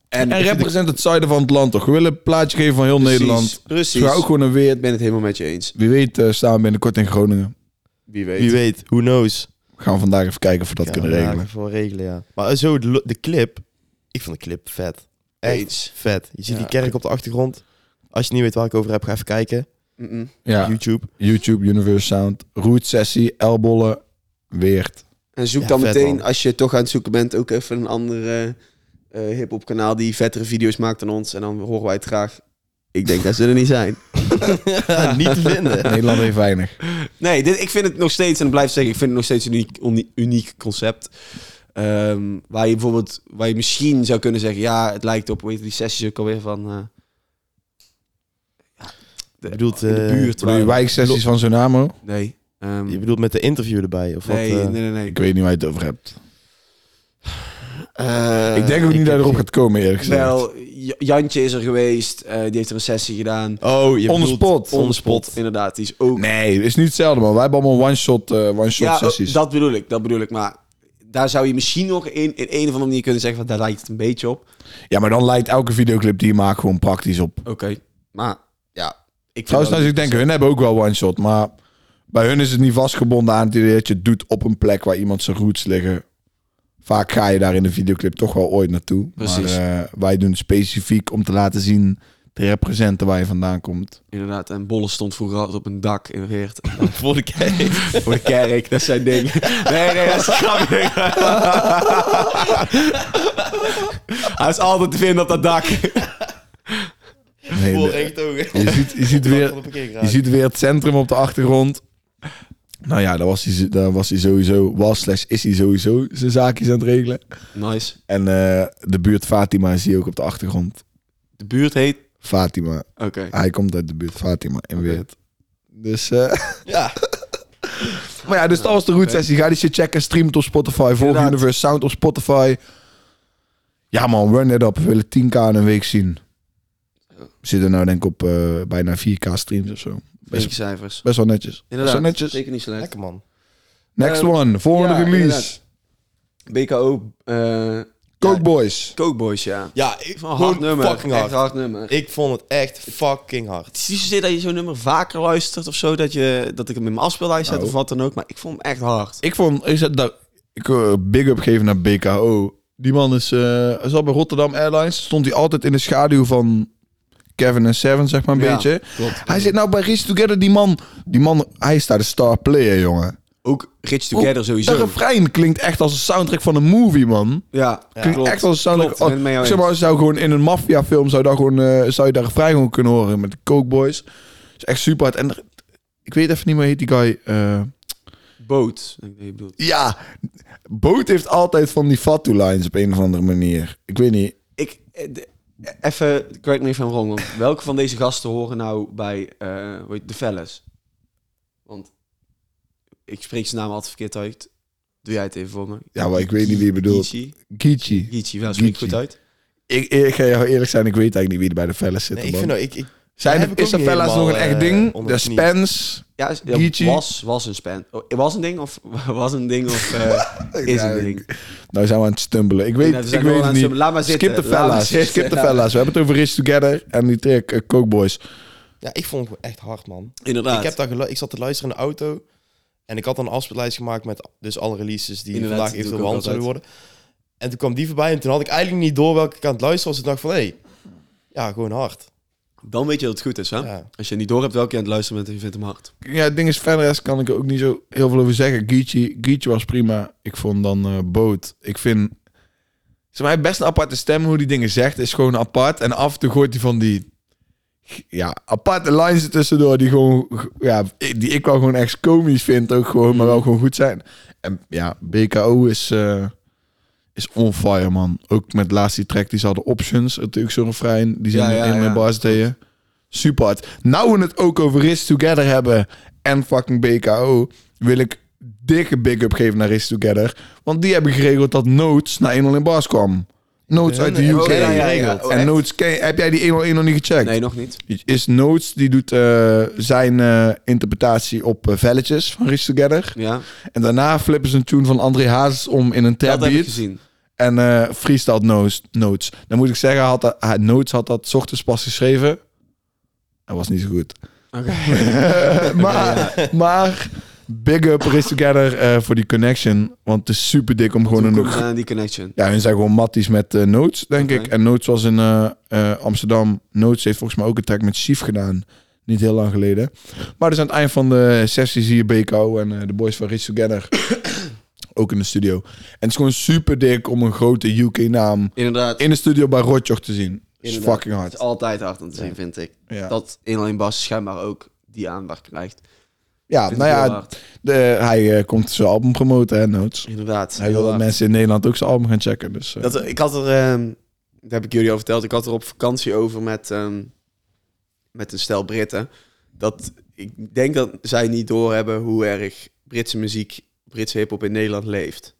En, En represent het zuiden van het land toch? We willen een plaatje geven van heel Precies, Nederland. Precies. We gaan ook gewoon een weer. Ik ben het helemaal met je eens. Wie weet eh, staan we binnenkort in Groningen. Wie weet. Wie weet, who knows. We gaan vandaag even kijken of we dat Ja, kunnen regelen. Voor regelen, ja. Maar zo, de, de clip. Ik vond de clip vet. Echt Eens. vet. Je ziet Ja. die kerk op de achtergrond. Als je niet weet waar ik over heb, ga even kijken. Mm-mm. Ja, YouTube. YouTube, Universe Sound, Root Sessie, Elbollen, Weert. En zoek Ja, dan meteen, man. als je toch aan het zoeken bent, ook even een andere eh hip-hop kanaal die vettere video's maakt dan ons. En dan horen wij het graag. Ik denk dat ze er niet zijn. niet te vinden. Nederland heeft weinig. Nee, dit, ik vind het nog steeds, en ik blijf zeggen, ik vind het nog steeds een uniek, uni- uniek concept. Ehm, waar je bijvoorbeeld, waar je misschien zou kunnen zeggen, ja, het lijkt op, weet je, die sessies ook alweer van... eh, de, bedoelt, in de eh, buurt. Je waar- wijksessies van Zonamo? Nee. ehm, Je bedoelt met de interview erbij? Of nee, wat? eh? nee, nee, nee. Ik weet niet waar je het over hebt. Eh, ik denk ook niet dat erop gaat komen, eerlijk gezegd. Wel, Jantje is er geweest, eh, die heeft er een sessie gedaan. Oh, je On the bedoelt- spot. On the spot. Inderdaad, die is ook... Nee, het is niet hetzelfde, man. Wij hebben allemaal one-shot eh, one-shot ja, sessies. dat bedoel ik, dat bedoel ik. Maar daar zou je misschien nog in, in een of andere manier kunnen zeggen, van, daar lijkt het een beetje op. Ja, maar dan lijkt elke videoclip die je maakt gewoon praktisch op. Oké, maar ik Trouwens, als ik denk, hun hebben ook wel one-shot, maar bij hun is het niet vastgebonden aan het idee dat je het doet op een plek waar iemand zijn roots liggen. Vaak ga je daar in de videoclip toch wel ooit naartoe. Precies. Maar eh, wij doen het specifiek om te laten zien, te representen waar je vandaan komt. Inderdaad, en Bolle stond vroeger altijd op een dak in Weert. Voor de kerk. Voor de kerk, dat zijn dingen. Nee, nee, dat is grapje. Hij is altijd te vinden op dat dak. Nee, Voor de- regentogen. je, ziet, je, ziet weer, je ziet weer het centrum op de achtergrond. Nou ja, daar was hij, daar was hij sowieso, was slash is hij sowieso zijn zaakjes aan het regelen. Nice. En eh, de buurt Fatima zie je ook op de achtergrond. De buurt heet... Fatima. Oké. Hij komt uit de buurt Fatima in Weert. Dus, eh, Ja. maar ja, dus dat was de route sessie. Ga die shit checken. Stream het op Spotify. Volg. Universe Sound op Spotify. Ja man, run it up. We willen 10k in een week zien. Zitten nou denk ik op eh, bijna 4k streams of zo. Best Best, cijfers. best wel netjes. Best Inderdaad, wel netjes. zeker niet slecht. Lekker man. Next Eh, one. Volgende ja, release. BKO... eh Coke Boys. Coke Boys, ja. Ja, ik, gewoon hard nummer. fucking hard. Echt hard nummer. Ik vond het echt fucking hard. Het is niet zozeer dat je zo'n nummer vaker luistert of zo, dat, je, dat ik hem in mijn afspeellijst zet Nou. of wat dan ook, maar ik vond hem echt hard. Ik vond, ik, zet dat, ik wil big up geven naar BKO. Die man is, eh is al bij Rotterdam Airlines. Stond hij altijd in de schaduw van Kevin en Seven, zeg maar een Ja, beetje. Klopt. Hij zit nou bij Race Together. Die man, die man, hij is daar de star player, jongen. Ook Rich Together sowieso. Dat refrein klinkt echt als een soundtrack van een movie, man. Ja, Klinkt klopt. echt als een soundtrack. Klopt, ik zeg maar, zou gewoon in een maffiafilm zou, daar gewoon, eh, zou je daar refrein gewoon kunnen horen met de Coke Boys. is echt super hard. En er- ik weet even niet meer, heet die guy... eh, Boot. Ja, Boot heeft altijd van die Fatu lines op een of andere manier. Ik weet niet. Ik, eh, de- even, correct me if I'm wrong, want welke van deze gasten horen nou bij eh, heet het, de Fellas? Want ik spreek zijn naam altijd verkeerd uit. Doe jij het even voor me? Ja, maar ik weet niet wie je bedoelt. Geechee. Gichi, wel, spreek ik goed uit? Ik, ik ga jou eerlijk zijn, ik weet eigenlijk niet wie er bij de fellas zit. Nee, ik vind nou, ik, ik, Zijn er, de niet fellas nog een echt eh, ding? De. Spans? Ja, is- was, was een span. Oh, was een ding of was een ding of eh, is Ja, een ding? Nou zijn we aan het stumbelen. Ik weet, Ja, ik weet het niet. Laat maar zitten. Skip de fellas. Skip de fellas. We hebben het over Rich Together en die track eh, Coke Boys. ja, ik vond het echt hard, man. Inderdaad. Ik, heb daar ik zat te luisteren in de auto. En ik had dan een afspeellijst gemaakt met dus alle releases die Inderdaad, vandaag eventueel ook behandeld zouden worden. En toen kwam die voorbij en toen had ik eigenlijk niet door welke ik aan het luisteren was. Ik dacht van, hé, hey, ja, gewoon hard. Dan weet je dat het goed is, hè? Ja. Als je niet door hebt welke je aan het luisteren bent en je vindt hem hard. Ja, het ding is, verder rest kan ik er ook niet zo heel veel over zeggen. Geechee, Geechee was prima. Ik vond dan eh Boot. Ik vind... Zeg maar, hij heeft best een aparte stem. Hoe die dingen zegt is gewoon apart. En af en toe gooit hij van die... Ja, aparte lines er tussendoor die gewoon... Ja, die ik wel gewoon echt komisch vind ook gewoon. Maar wel gewoon goed zijn. En ja, BKO is... eh, is on fire, man. Ook met de laatste track die ze hadden, Options. Natuurlijk zo'n refrein. Die zijn Ja, ja, in mijn bars deden. Super hard. Nou we het ook over Risk Together hebben en fucking BKO, wil ik dikke big up geven naar Risk Together. Want die hebben geregeld dat Notes naar 1 in bars kwam. Notes uit de UK. oh, ja, ja, ja. geregeld. Oh, en? Notes, heb jij die 101 nog niet gecheckt? Nee, nog niet. Is Notes, die doet eh, zijn eh, interpretatie op eh, velletjes van Risk Together. Ja, En daarna flippen ze een tune van André Hazes om in een dat trap beat. En eh freestyle notes, notes. Dan moet ik zeggen, had dat, hij- Notes had dat ochtends pas geschreven. Dat was niet zo goed. Oké. maar, maar big up Race Together eh, voor die connection. Want het is super dik om gewoon een... die connection. Ja, hun zijn gewoon matties met eh, Notes, denk ik. En Notes was in eh, eh, Amsterdam. Notes heeft volgens mij ook een track met Chief gedaan. Niet heel lang geleden. Maar dus aan het eind van de sessie zie je BKO en eh, de boys van Race Together. ook in de studio. En het is gewoon super dik om een grote UK-naam Inderdaad. in de studio bij Rotjoch te zien. is Inderdaad. fucking Het hard. is altijd hard om te zien, vind ik. Ja, Dat 101 Bas schijnbaar ook die aandacht krijgt. ja Vind nou ik heel ja, hard. de, hij eh, komt zijn album promoten, hè, Notes. Inderdaad. Hij heel wil dat hard. mensen in Nederland ook zijn album gaan checken. Dus, eh, Dat, ik had er, ehm, dat heb ik jullie al verteld, ik had er op vakantie over met, ehm, met een stel Britten. Dat ik denk dat zij niet doorhebben hoe erg Britse muziek, Britse hip-hop in Nederland leeft.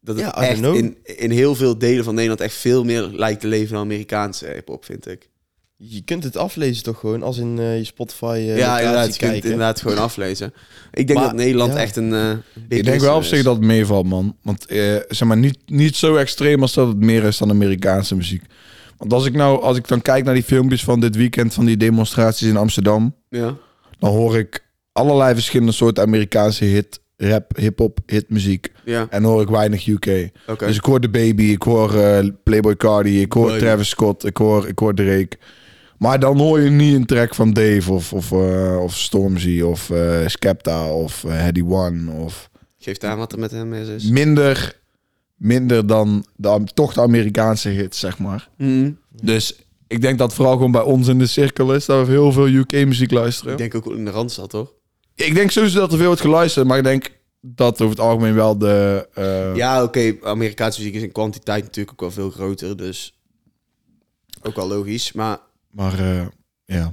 Dat het Ja, echt in, in heel veel delen van Nederland echt veel meer lijkt te leven dan Amerikaanse hip-hop, vind ik. Je kunt het aflezen toch gewoon als in eh, je Spotify eh ja, inderdaad, je kunt het inderdaad gewoon aflezen. Ik denk Maar, dat Nederland ja. echt een. eh, big ik denk wel op zich dat het meevalt, man. Want eh, zeg maar, niet, niet zo extreem als dat het meer is dan Amerikaanse muziek. Want als ik nou, als ik dan kijk naar die filmpjes van dit weekend, van die demonstraties in Amsterdam, Ja. dan hoor ik allerlei verschillende soorten Amerikaanse hit, rap, hip-hop, hitmuziek. Ja, En hoor ik weinig UK. Dus ik hoor The Baby, ik hoor eh, Playboy Cardi, ik hoor. Travis Scott, ik hoor, ik hoor Drake. Maar dan hoor je niet een track van Dave of, of, eh, of Stormzy of eh, Skepta of eh, Heady One. Of Geef aan wat er met hem is. is. minder, minder dan de, toch de Amerikaanse hits, zeg maar. Mhm. Dus ik denk dat vooral gewoon bij ons in de cirkel is dat we heel veel UK-muziek luisteren. Ik denk ook in de Randstad, toch? Ik denk sowieso dat er veel wordt geluisterd, maar ik denk dat over het algemeen wel de... eh, Ja, oké. Amerikaanse muziek is in kwantiteit natuurlijk ook wel veel groter. Dus ook wel logisch. Maar Maar eh, ja.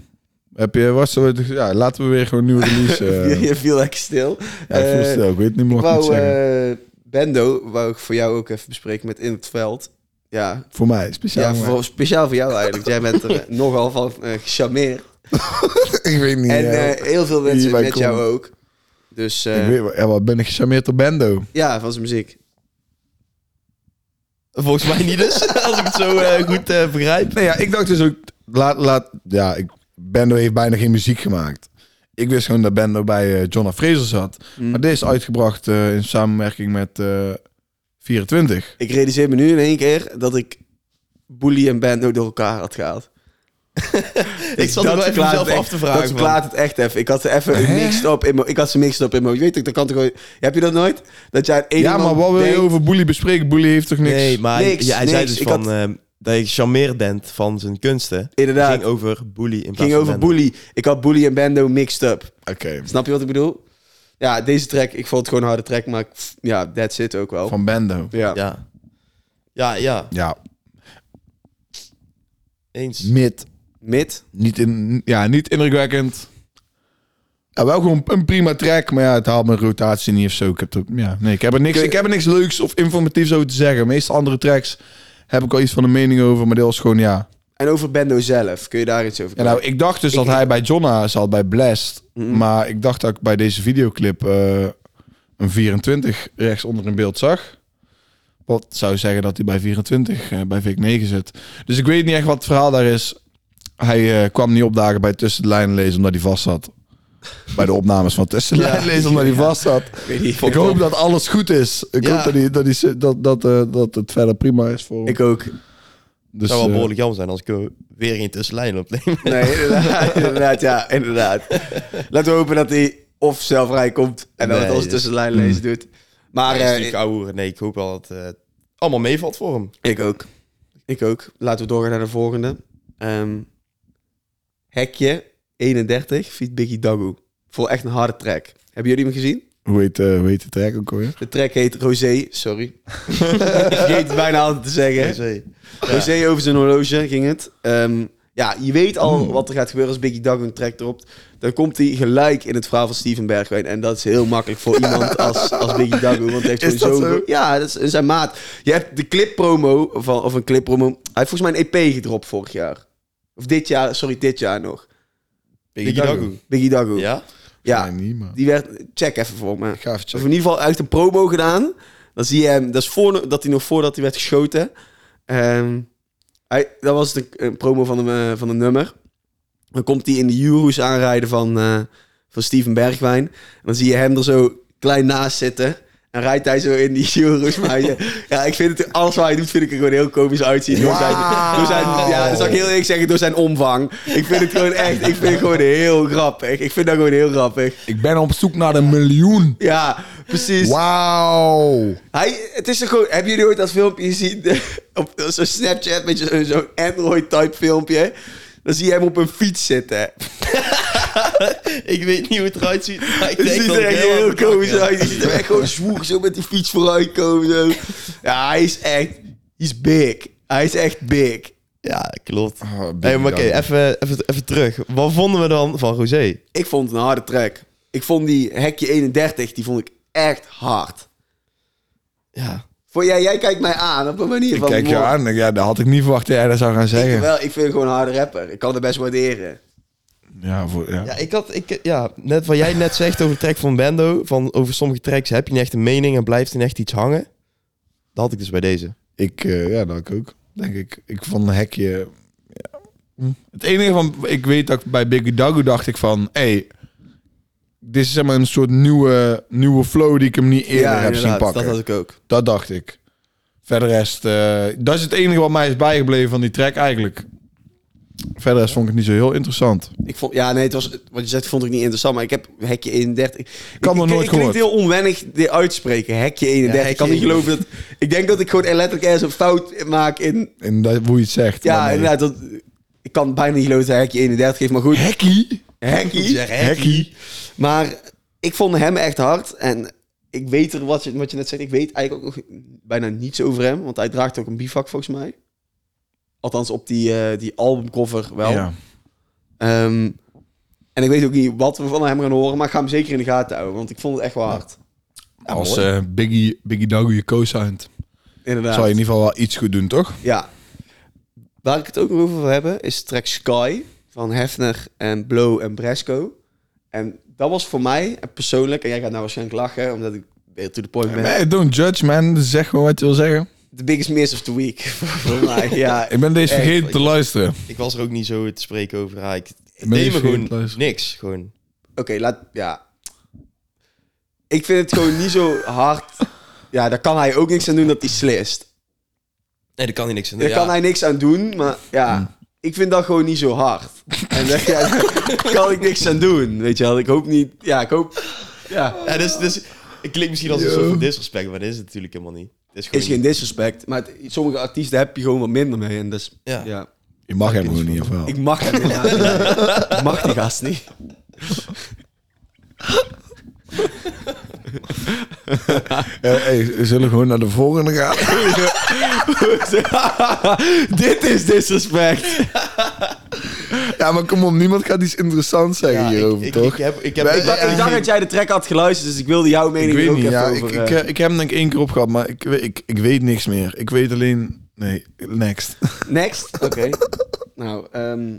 Heb je, was zo, ja, laten we weer gewoon nieuwe release. eh. je viel lekker stil. ja, ik voel Eh, stil. Ik weet niet meer wat ik zeggen. Bendo, wou ik voor jou ook even bespreken met In het Veld. Ja, voor mij, speciaal. ja voor speciaal voor jou eigenlijk. Jij bent er nogal van eh gecharmeerd. ik weet niet. En eh, heel veel mensen met jou ook. Dus eh, ik weet, wel- ja, wat ben ik gecharmeerd door Bendo? ja, van zijn muziek. Volgens mij niet dus, als ik het zo eh, goed eh, begrijp. Nee, ja, ik dacht dus ook, laat, laat, ja, ik, Bendo heeft bijna geen muziek gemaakt. Ik wist gewoon dat Bendo bij eh John Fraser zat. Hm. Maar dit is uitgebracht eh, in samenwerking met eh 24. Ik realiseer me nu in één keer dat ik Bully en Bando door elkaar had gehaald. Ik zat Dat er wel even mezelf het af echt- te vragen. Dat verklaart het echt even. Ik had ze even Hè? mixed up in mijn... Ik had ze mixed up in mijn... Je weet toch, dat kan toch gewoon... Heb je dat nooit? Dat jij een Ja, maar wat wil je over Bully bespreken? Bully heeft toch niks? Nee, maar Niks, ja, hij zei niks. dus Ik van had- eh, dat je gecharmeerd bent van zijn kunsten. Inderdaad. ging over bully in plaats ging van over Bando. Bully. Ik had Bully en Bando mixed up. Oké, Snap je wat ik bedoel? Ja, deze track, ik vond het gewoon een harde track, maar ik- ja, that's it ook wel. van Bendo. Ja. Ja. Ja, ja. Ja, Eens. mid. Mid. Niet, in, ja, niet indrukwekkend. Ja, wel gewoon een prima track, maar ja, het haalt mijn rotatie niet of zo. Ik heb, er, ja, nee, ik, heb er niks, ik heb er niks leuks of informatiefs over te zeggen. Meestal andere tracks heb ik al iets van een mening over, maar dit was gewoon ja. En over Bando zelf, kun je daar iets over ja nou, ik dacht dus dat hij bij Jonna zat, bij Blast. Mhm. Maar ik dacht dat ik bij deze videoclip eh, een 24 rechts onder in beeld zag. Wat zou zeggen dat hij bij 24 eh, bij VIC 9 zit. Dus ik weet niet echt wat het verhaal daar is. Hij eh, kwam niet opdagen bij tussen de lijnen lezen omdat hij vast zat. Bij de opnames van Tussenlijn Ja. lezen, omdat hij vast zat. Ik hoop dat alles goed is. Ik hoop dat, hij, dat, hij, dat, dat, eh, dat het verder prima is voor hem. Ik ook. Dus, Het zou wel eh, behoorlijk jammer zijn als ik er weer in tussenlijn opneem. Nee, inderdaad, inderdaad, ja, inderdaad. Laten we hopen dat hij of zelf vrij komt en dat het Nee, ons dus- tussenlijn lezen doet. Maar ouwe. Nee, ik hoop wel dat het allemaal meevalt voor hem. ik ook. Ik ook. Laten we doorgaan naar de volgende. Ehm, hekje 31, feat Biggie Dagu. Voor echt een harde track. Hebben jullie hem gezien? Hoe heet, eh, hoe heet de track ook alweer? De track heet Rosé, sorry. ik vergeet het bijna altijd te zeggen. Zee. Rosé over zijn horloge ging het. Ehm, ja, je weet al Mm. wat er gaat gebeuren als Biggie Dagu een track erop. Dan komt hij gelijk in het verhaal van Steven Bergwijn. En dat is heel makkelijk voor iemand als, als Biggie Dagu. Want hij heeft Is dat zo... Ja, dat is zijn maat. Je hebt de clippromo van... Of een clippromo... Hij heeft volgens mij een EP gedropt vorig jaar. Of dit jaar, sorry, dit jaar nog. Biggie. Biggie Dagu. Ja? Ja, Nee, niet, maar... die werd... Check even voor me. Ik ga even Of in ieder geval uit een promo gedaan. Dan zie je hem, dat is voor dat hij nog voordat hij werd geschoten. Ehm, hij, dat was de een promo van een, eh, van een nummer. Dan komt hij in de Euros aanrijden van, eh, van Steven Bergwijn. En dan zie je hem er zo klein naast zitten. En rijdt hij zo in die Euros. Maar je- ja, ik vind het, alles wat hij doet, vind ik er gewoon heel komisch uitzien. Door zijn, door zijn, ja, dat zal ik heel eerlijk zeggen, door zijn omvang. Ik vind het gewoon echt, ik vind het gewoon heel grappig. Ik vind dat gewoon heel grappig. Ik ben op zoek naar de miljoen. Ja, precies. Wauw. Hij, het is toch gewoon... Hebben jullie ooit dat filmpje gezien? op zo'n Snapchat met zo- zo'n Android-type filmpje. Dan zie je hem op een fiets zitten. Ik weet niet hoe het eruit ziet. Maar ik Het denk ziet dat er het echt heel komisch uit. Je ziet hem echt gewoon zwoeg zo met die fiets vooruit komen. Zo. Ja, hij is echt... Hij is big. Hij is echt big. Ja, klopt. Oh, Hey, maar oké, even, even, even terug. Wat vonden we dan van Rosé? Ik vond het een harde track. Ik vond die Hekje 31, die vond ik echt hard. Ja. Voor jij, jij kijkt mij aan op een manier Ik van... kijk je aan. Ja, dat had ik niet verwacht dat jij dat zou gaan Ik, zeggen. wel, ik vind hem gewoon een harde rapper. Ik kan het best waarderen. Ja, voor, ja. Ja, ik had, ik, ja, net wat jij net zegt over de track van Bendo, van over sommige tracks heb je niet echt een mening en blijft er echt iets hangen. Dat had ik dus bij deze. Ik, eh, ja, dat ik ook. Denk ik. Ik vond een hekje. Ja. Hm. Het enige van. Ik weet dat ik bij Biggie Dagu dacht ik van. Hey, dit is zeg maar een soort nieuwe, nieuwe flow die ik hem niet eerder heb zien pakken. dat Dat, had ik ook. dacht ik. Verder rest. eh, dat is het enige wat mij is bijgebleven van die track eigenlijk. Verder vond ik het niet zo heel interessant. Ik vond, ja, nee, het was, wat je zegt vond ik niet interessant, maar ik heb hekje 31. Ik Kan nog ik, nooit ik gehoord. heel onwennig dit uitspreken, hekje 31. Ja, ik kan niet geloven dat. Ik denk dat ik gewoon letterlijk ergens een fout maak in. En dat, hoe je het zegt. Ja, nee. inderdaad. Dat, ik kan bijna niet geloven dat hij hekje 31 geeft, maar goed. Hekkie? Hekkie. Hekkie. Maar ik vond hem echt hard en ik weet er wat je, wat je net zegt. Ik weet eigenlijk ook nog bijna niets over hem, want hij draagt ook een bivak volgens mij. Althans op die, eh, die albumcover wel. Ja. Ehm, en ik weet ook niet wat we van hem gaan horen, maar ik ga hem zeker in de gaten houden, want ik vond het echt wel hard. Als eh, Biggie, Biggie Dagu je co-signed, Inderdaad. zou je in ieder geval wel iets goed doen, toch? Ja. Waar ik het ook nog over wil hebben, is track Sky van Hefner en Blow en Bresco. En dat was voor mij en persoonlijk, en jij gaat nou waarschijnlijk lachen, omdat ik weer to the point ben. Nee, don't judge, man. Zeg gewoon wat je wil zeggen. The biggest miss of the week. voor mij, ja. Ik ben deze Echt, vergeten te luisteren. Ik was er ook niet zo te spreken over. Ja, ik deed me vergeten gewoon luisteren. niks. Gewoon. Oké, laat, ja. Ik vind het gewoon niet zo hard. Ja, daar kan hij ook niks aan doen dat hij slist. Nee, daar kan hij niks aan Daar doen. kan Ja. hij niks aan doen, maar ja, ik vind dat gewoon niet zo hard. En daar ja, daar kan ik niks aan doen, weet je wel. Ik hoop niet, ja, ik hoop, ja. Ja, dus, dus, het klinkt misschien als een soort van disrespect, maar dat is het natuurlijk helemaal niet. Is geen disrespect, maar het- sommige artiesten heb je gewoon wat minder mee. En dus, Ja. ja. Je mag hem gewoon niet, of wel? Ik mag hem niet. Ik mag die gast niet. Eh, hey, we zullen gewoon naar de volgende gaan. Dit is disrespect. ja, maar kom op. Niemand gaat iets interessants zeggen Ja, ik- hierover, ik, toch? Ik, heb, ik heb Wij- Ik, dacht- ik dacht dat jij de track had geluisterd, dus ik wilde jouw Ik mening weet ook niet, even ja. Ik, over... ik, eh, eh, ik heb hem denk ik één keer opgehad, maar ik, weet- ik, ik weet niks meer. Ik weet alleen... Nee, next. Next? Oké. nou, ehm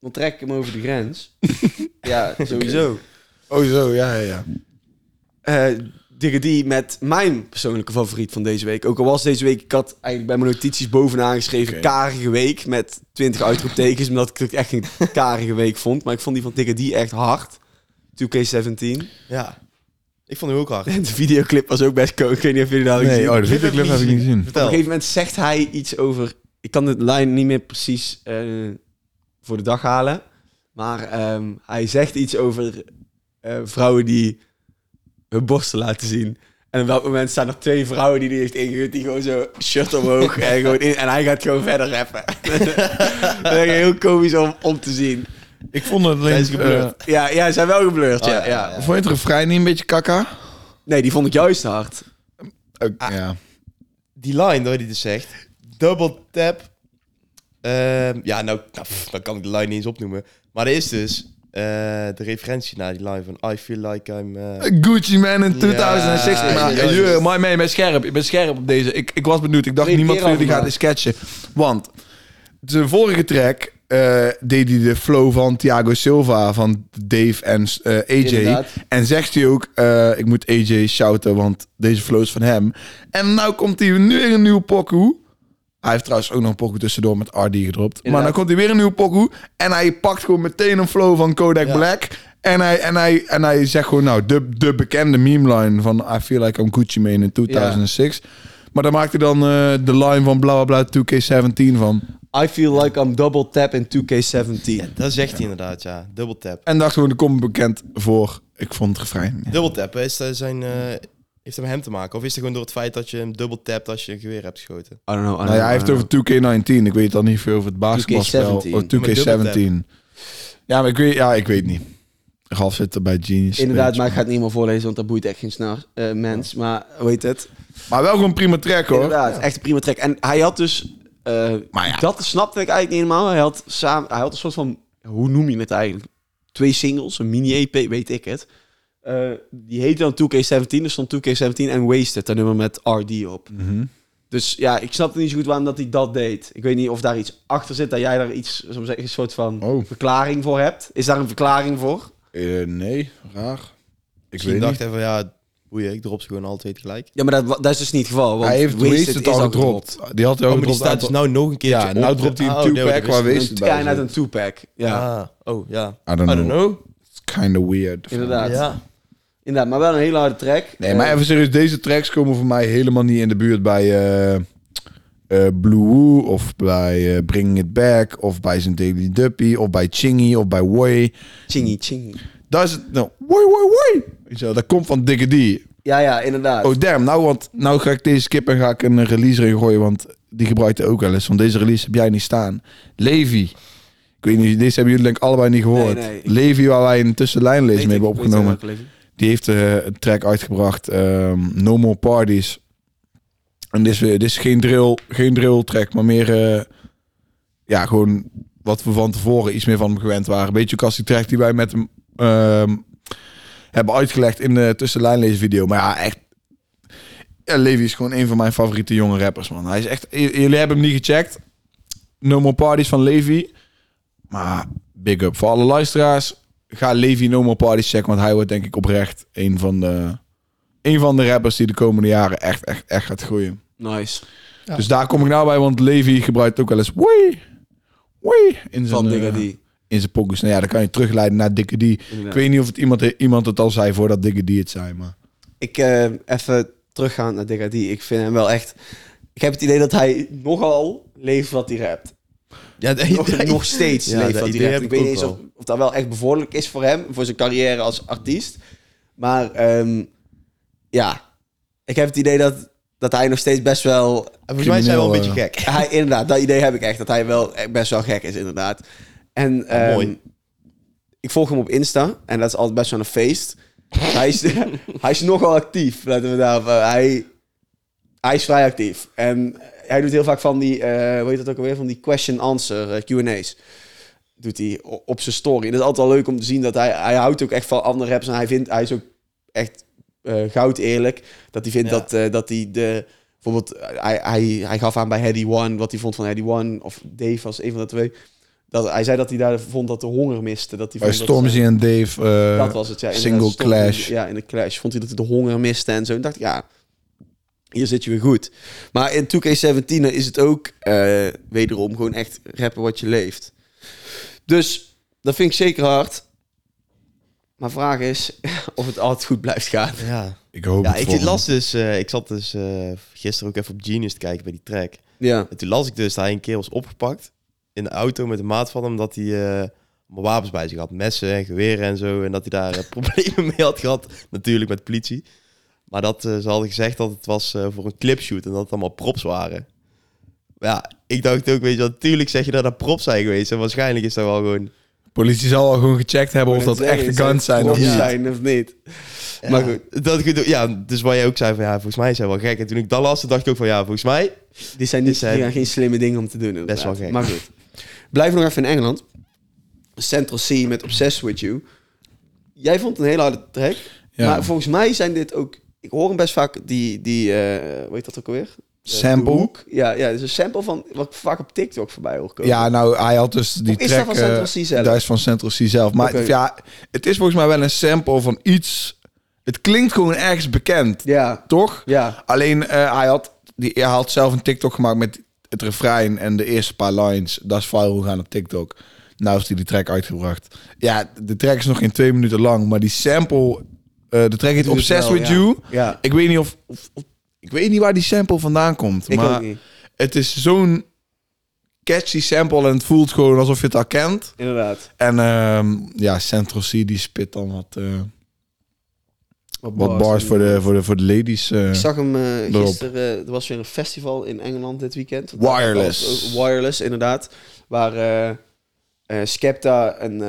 dan trek ik hem over de grens. ja, sowieso. Oh zo, ja, ja, ja. Eh Die met mijn persoonlijke favoriet van deze week. Ook al was deze week, ik had eigenlijk bij mijn notities bovenaan geschreven... Oké. karige week met 20 uitroeptekens... omdat ik het echt een karige week vond. Maar ik vond die van Digga die echt hard. 2K17. Ja. Ik vond hem ook hard. En de videoclip was ook best cool. Ik weet niet of jullie dat Nee, gezien. oh, de videoclip heb ik niet gezien. Op een gegeven moment zegt hij iets over... Ik kan de lijn niet meer precies eh, voor de dag halen. Maar ehm, hij zegt iets over eh, vrouwen die hun borsten laten zien. En op dat moment staan er twee vrouwen die hij heeft ingehuurd... die gewoon zo shirt omhoog en, gewoon in, en hij gaat gewoon verder rappen. dat is heel komisch om, om te zien. Ik vond het alleen... eh, Ja, ja, ze zijn wel geblurred, Oh, ja, ja, ja, ja. vond je het refrein niet een beetje kakka? Nee, die vond ik juist hard. Ook, ja. Die line, waar hij dus zegt. Double tap. Ehm, ja, nou, nou, pff, dan kan ik de line niet eens opnoemen. Maar er is dus de referentie naar die line van I feel like I'm... eh, Gucci Man in 2006. Ja, maar, ja, ja. maar, bent scherp. Je bent scherp op deze. Ik, ik was benieuwd. Ik dacht, niemand van jullie gaat dit sketchen. Want de vorige track eh, deed hij de flow van Thiago Silva, van Dave en eh, AJ. Inderdaad. En zegt hij ook, eh, ik moet AJ shouten, want deze flow is van hem. En nou komt hij nu weer een nieuwe pokoe. Hij heeft trouwens ook nog een pokoe tussendoor met RD gedropt. Maar dan komt hij weer een nieuwe pokoe. En hij pakt gewoon meteen een flow van Kodak Ja. Black. En hij, en, hij, en hij zegt gewoon, nou, de, de bekende meme line van I feel like I'm Gucci Mane in 2006. Maar dan maakt hij dan eh, de line van bla bla bla 2K17 van. I feel like I'm double tap in 2K17. ja, dat zegt hij inderdaad, ja. Double tap. En dacht gewoon, er komt bekend voor. Ik vond het refrein. Double tap, is dat zijn... eh, heeft het met hem te maken? Of is het gewoon door het feit dat je hem double tapt als je een geweer hebt geschoten? I don't know. I don't Nou ja, hij heeft over 2K19. Ik weet dan niet veel over het basketbalspel. 2K17. Oh, 2K17. Ja, maar ik weet, ja, ik weet niet. Ralf zit er bij Genius. Inderdaad, weet maar ik ga het niet meer voorlezen, want dat boeit echt geen snaar eh, mens. Maar hoe heet het? Maar wel gewoon prima track hoor. Inderdaad, echt een prima track. En hij had dus... eh, Maar ja. Dat snapte ik eigenlijk niet helemaal. Hij had, samen, hij had een soort van... Hoe noem je het eigenlijk? Twee singles, een mini-EP, weet ik het. Eh, die heette dan 2K17. Er stond 2K17 en Wasted, dat nummer met RD op. Mhm. Dus ja, ik snapte niet zo goed waarom dat hij dat deed. Ik weet niet of daar iets achter zit, dat jij daar iets, we zeggen, een soort van Oh. verklaring voor hebt. Is daar een verklaring voor? Eh, nee, raar. Ik weet dacht van, ja, boeien, ik drop ze gewoon altijd gelijk. Ja, maar dat, dat is dus niet het geval. Want Hij heeft Wasted, is al gedropt. Die had hij Oh, al maar die gedropt. staat dus nou nog een keertje Ja, nou op. dropt hij een Oh, nee, two-pack dat waar wist ik Wasted Ja, bij net zit. een two-pack. Ja, Ah, oh, ja. I don't I know. don't know. It's kind of weird. inderdaad. Ja. Inderdaad, maar wel een hele harde track. Nee, maar even serieus. Deze tracks komen voor mij helemaal niet in de buurt bij eh, eh, Blue Woo of bij eh, Bringing It Back of bij zijn Daily Duppy of bij Chingy of bij Way. Chingy, chingy. Daar is het, nou, Way, Way, Way. Dat komt van Dikke D. Ja, ja, inderdaad. Oh damn, nou, want, nou ga ik deze skip en ga ik een release erin gooien, want die gebruikte ook wel eens. Want deze release heb jij niet staan. Levi. Ik weet niet, deze hebben jullie denk ik allebei niet gehoord. Nee, nee. Levi, waar wij een tussenlijnlees Weet mee hebben opgenomen. Die heeft eh, een track uitgebracht, ehm, No More Parties. En dit is, dit is geen, drill, geen drill track, maar meer... eh, ja, gewoon wat we van tevoren iets meer van hem gewend waren. Beetje als die track die wij met hem ehm, hebben uitgelegd in de tussenlijnlezen video. Maar ja, echt... Levi is gewoon een van mijn favoriete jonge rappers, man. Hij is echt... Jullie hebben hem niet gecheckt. No More Parties van Levi. Maar big up voor alle luisteraars. Ga Levi No More Parties checken, want hij wordt denk ik oprecht een van de... Een van de rappers die de komende jaren echt, echt, echt gaat groeien. Nice. Ja. Dus daar kom ik nou bij, want Levi gebruikt ook wel eens wee, wee in zijn, Van eh, in zijn pokus. Nou ja, dan kan je terugleiden naar Dikke D. Ik weet niet of het iemand, iemand het al zei voordat Dikke D het zei, maar... Ik eh, even teruggaan naar Digga D. Ik vind hem wel echt... Ik heb het idee dat hij nogal leeft wat hij rapt. Ja, de- Nog, de- nog steeds Ja, leeft dat idee Ik ik weet niet eens of, of dat wel echt bevorderlijk is voor hem, voor zijn carrière als artiest. Maar ehm, ja, ik heb het idee dat, dat hij nog steeds best wel... Volgens mij zijn we wel een beetje gek. Hij, inderdaad, dat idee heb ik echt. Dat hij wel best wel gek is, inderdaad. En ehm, mooi. ik volg hem op Insta. En dat is altijd best wel een feest. hij, is, hij is nogal actief. Laten we daar... eh, hij, hij is vrij actief. En hij doet heel vaak van die... eh hoe heet dat ook alweer? Van die question-answer eh, Q&A's. Doet hij op zijn story. En dat is altijd wel leuk om te zien dat hij... Hij houdt ook echt van andere raps. En hij vindt... Hij is ook echt eh, goud eerlijk. Dat hij vindt Ja. dat, eh, dat hij de... Bijvoorbeeld, hij, hij, hij gaf aan bij Heady One wat hij vond van Heady One. Of Dave was een van de twee. Dat, hij zei dat hij daar vond dat de honger miste. Dat hij Bij vond dat Stormzy en Dave... eh, dat was het, ja. single clash. Ja, in de clash vond hij dat hij de honger miste en zo. En dacht ik, ja, hier zit je weer goed. Maar in 2K17 is het ook eh, wederom gewoon echt rappen wat je leeft. Dus dat vind ik zeker hard. Maar vraag is of het altijd goed blijft gaan. Ja, Ik hoop ja het ik las dus... eh, ik zat dus eh, gisteren ook even op Genius te kijken bij die track. Ja. En toen las ik dus dat hij een keer was opgepakt in de auto met een maat van hem, dat hij eh, allemaal wapens bij zich had, messen en geweren en zo, en dat hij daar problemen mee had gehad, natuurlijk met de politie. Maar dat eh, ze hadden gezegd dat het was eh, voor een clipshoot en dat het allemaal props waren. Ja, ik dacht ook, weet je, natuurlijk zeg je dat dat props zijn geweest en waarschijnlijk is dat wel gewoon... Politie zal wel gewoon gecheckt hebben of dat Zeggen, echte guns zijn of zijn of niet. Ja, Maar goed. Dat, ja, dus waar je ook zei van ja, volgens mij hij wel gek. En toen ik dat las, dacht ik ook van ja, volgens mij Die zijn, niet, Die zijn- die geen slimme dingen om te doen. Best wel gek. Maar goed. Blijven nog even in Engeland. Central C met Obsessed With You. Jij vond het een hele harde track. Ja. Maar volgens mij zijn dit ook... Ik hoor hem best vaak, die... die eh hoe heet dat ook alweer? Eh, Sample? Ja, ja, dus een sample van wat ik vaak op TikTok voorbij hoor komen. Ja, nou, hij had dus die Of is track... dat van Central eh, C zelf? Dat is van Central C zelf. Maar ja, het is volgens mij wel een sample van iets... Het klinkt gewoon ergens bekend, Ja, toch? ja. Alleen, eh, hij, had, die, hij had zelf een TikTok gemaakt met het refrein en de eerste paar lines. Dat is viral gegaan op TikTok. Nou is hij die track uitgebracht. Ja, de track is nog geen twee minuten lang, maar die sample... eh, de track heet Obsessed With. You. Ja, Ik weet niet of, of, of- Ik weet niet waar die sample vandaan komt. ik maar het is zo'n catchy sample en het voelt gewoon alsof je het al kent. Inderdaad. En ehm, ja, Central C die spit dan wat, eh, wat bars voor de, voor de, voor de ladies. eh. Ik zag hem gisteren. er was weer een festival in Engeland dit weekend. Wireless. Wireless, inderdaad. Waar eh eh, Skepta een, eh,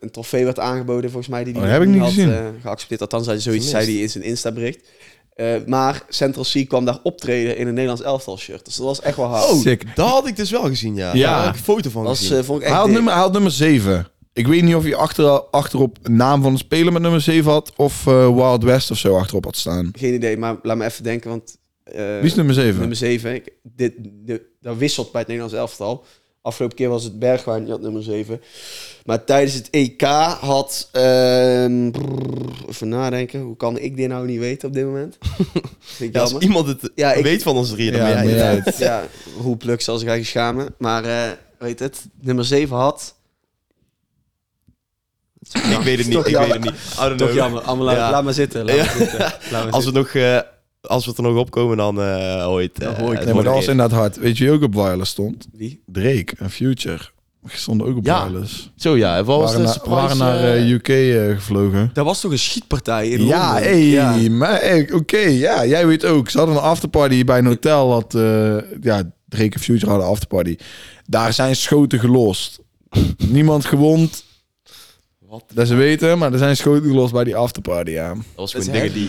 een trofee werd aangeboden, volgens mij. Die Oh, hij dat heb ik niet had, gezien. eh, geaccepteerd. Althans, hij zoiets zei hij in zijn Insta-bericht. Eh, maar Central C kwam daar optreden in een Nederlands elftal shirt. Dus dat was echt wel hard. Oh, Sick. dat had ik dus wel gezien, ja. Ja. Daar heb ik een foto van dat was, gezien. vond ik Hij echt had, dik. nummer, hij had nummer 7. Ik weet niet of hij achter, achterop naam van een speler met nummer 7 had. Of eh, Wild West of zo achterop had staan. Geen idee, maar laat me even denken, want... eh, Wie is nummer 7? Nummer 7. Ik, dit, de, dat wisselt bij het Nederlands elftal. Afgelopen keer was het Bergwijn, die had nummer 7. Maar tijdens het EK had... ehm, brrr, even nadenken, hoe kan ik dit nou niet weten op dit moment? Vind ik Ja, als iemand het Ja, ik- weet van ons drieën, dan Ja, Ja, Roel Pluk zal zich eigenlijk schamen. Maar eh, weet het, nummer 7 had... Ik weet het niet, ik weet het niet. Toch jammer. Allemaal laat, Ja. laat maar zitten. Laat maar zitten. Laat maar Als we, nog, eh, als we het er nog opkomen, dan eh ooit. Dan eh, hoor ik het Nee, maar dat was inderdaad hard. Weet je wie ook op wireless stond? Wie? Drake en Future. Stonden ook op Ja. wireless. Zo ja, was waren, na- naar eh, UK gevlogen. Dat was toch een schietpartij in Ja, Londen? hey, Ja. maar hey, oké, ja, jij weet ook. Ze hadden een afterparty bij een hotel. Wat, eh, ja, Drake en Future hadden een afterparty. Daar zijn schoten gelost. Niemand gewond, Wat? dat ze weten, maar er zijn schoten gelost bij die afterparty, ja. Dat was gewoon dingen die...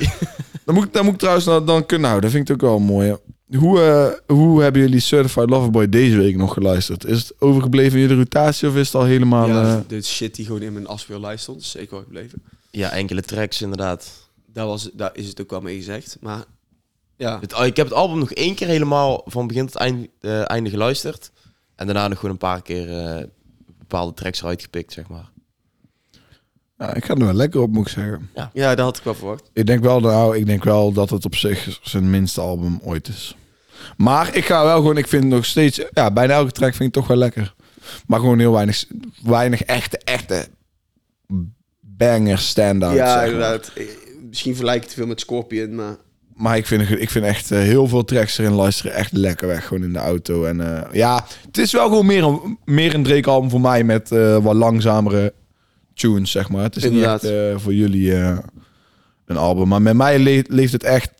Dan moet, ik- dan moet ik trouwens dan, dan kunnen houden. Dat vind ik ook wel mooi. Hoe, eh, hoe hebben jullie Certified Loverboy deze week nog geluisterd? Is het overgebleven in je rotatie of is het al helemaal... Ja, eh, dit shit die gewoon in mijn afspeellijst stond, is zeker wel gebleven. Ja, enkele tracks inderdaad. Daar, was, daar is het ook wel mee gezegd. Maar ja, Het, ik heb het album nog één keer helemaal van begin tot eind, eh, einde geluisterd. En daarna nog gewoon een paar keer eh, bepaalde tracks eruit gepikt, zeg maar. Ja, ik ga er wel lekker op, moet ik zeggen. ja, dat had ik wel verwacht. Ik denk wel, nou, ik denk wel dat het op zich zijn minste album ooit is. Maar ik ga wel gewoon, ik vind nog steeds, ja, bijna elke track vind ik toch wel lekker. Maar gewoon heel weinig, weinig echte, echte banger stand-out. ja, zeg maar. inderdaad. Misschien vergelijk ik te veel met Scorpion, maar Maar ik vind, ik vind echt eh, heel veel tracks erin luisteren echt lekker weg. Gewoon in de auto. En eh, ja, het is wel gewoon meer een, meer een Drake-album voor mij met eh, wat langzamere tunes, zeg maar. Het is Inderdaad. niet echt eh, voor jullie eh, een album. Maar met mij le- leeft het echt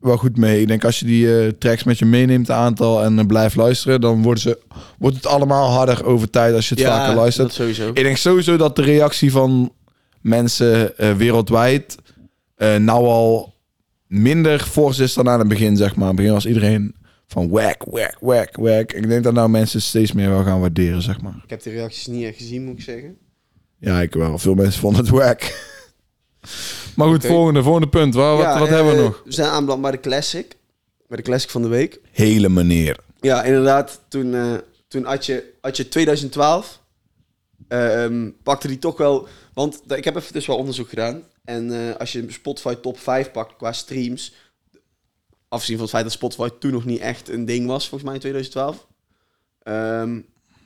wel goed mee. Ik denk als je die eh, tracks met je meeneemt, een aantal, en blijft luisteren, dan worden ze, wordt het allemaal harder over tijd als je het vaker luistert. dat sowieso. Ik denk sowieso dat de reactie van mensen eh, wereldwijd eh, nou al minder fors is dan aan het begin, zeg maar. Aan het begin was iedereen van whack, whack, whack, whack. Ik denk dat nou mensen steeds meer wel gaan waarderen, zeg maar. Ik heb de reacties niet echt gezien, moet ik zeggen. Ja, ik wel. Veel mensen vonden het whack. maar goed, volgende, volgende punt. Wat, wat, wat hebben we eh, nog? We zijn aanbeland bij de Classic. Bij de Classic van de week. Hele meneer. Ja, inderdaad. Toen, eh, toen had, je, had je 2012. ehm, pakte die toch wel... Want ik heb even dus wel onderzoek gedaan. En eh, als je Spotify top 5 pakt qua streams... Afgezien van het feit dat Spotify toen nog niet echt een ding was, volgens mij in 2012. ehm,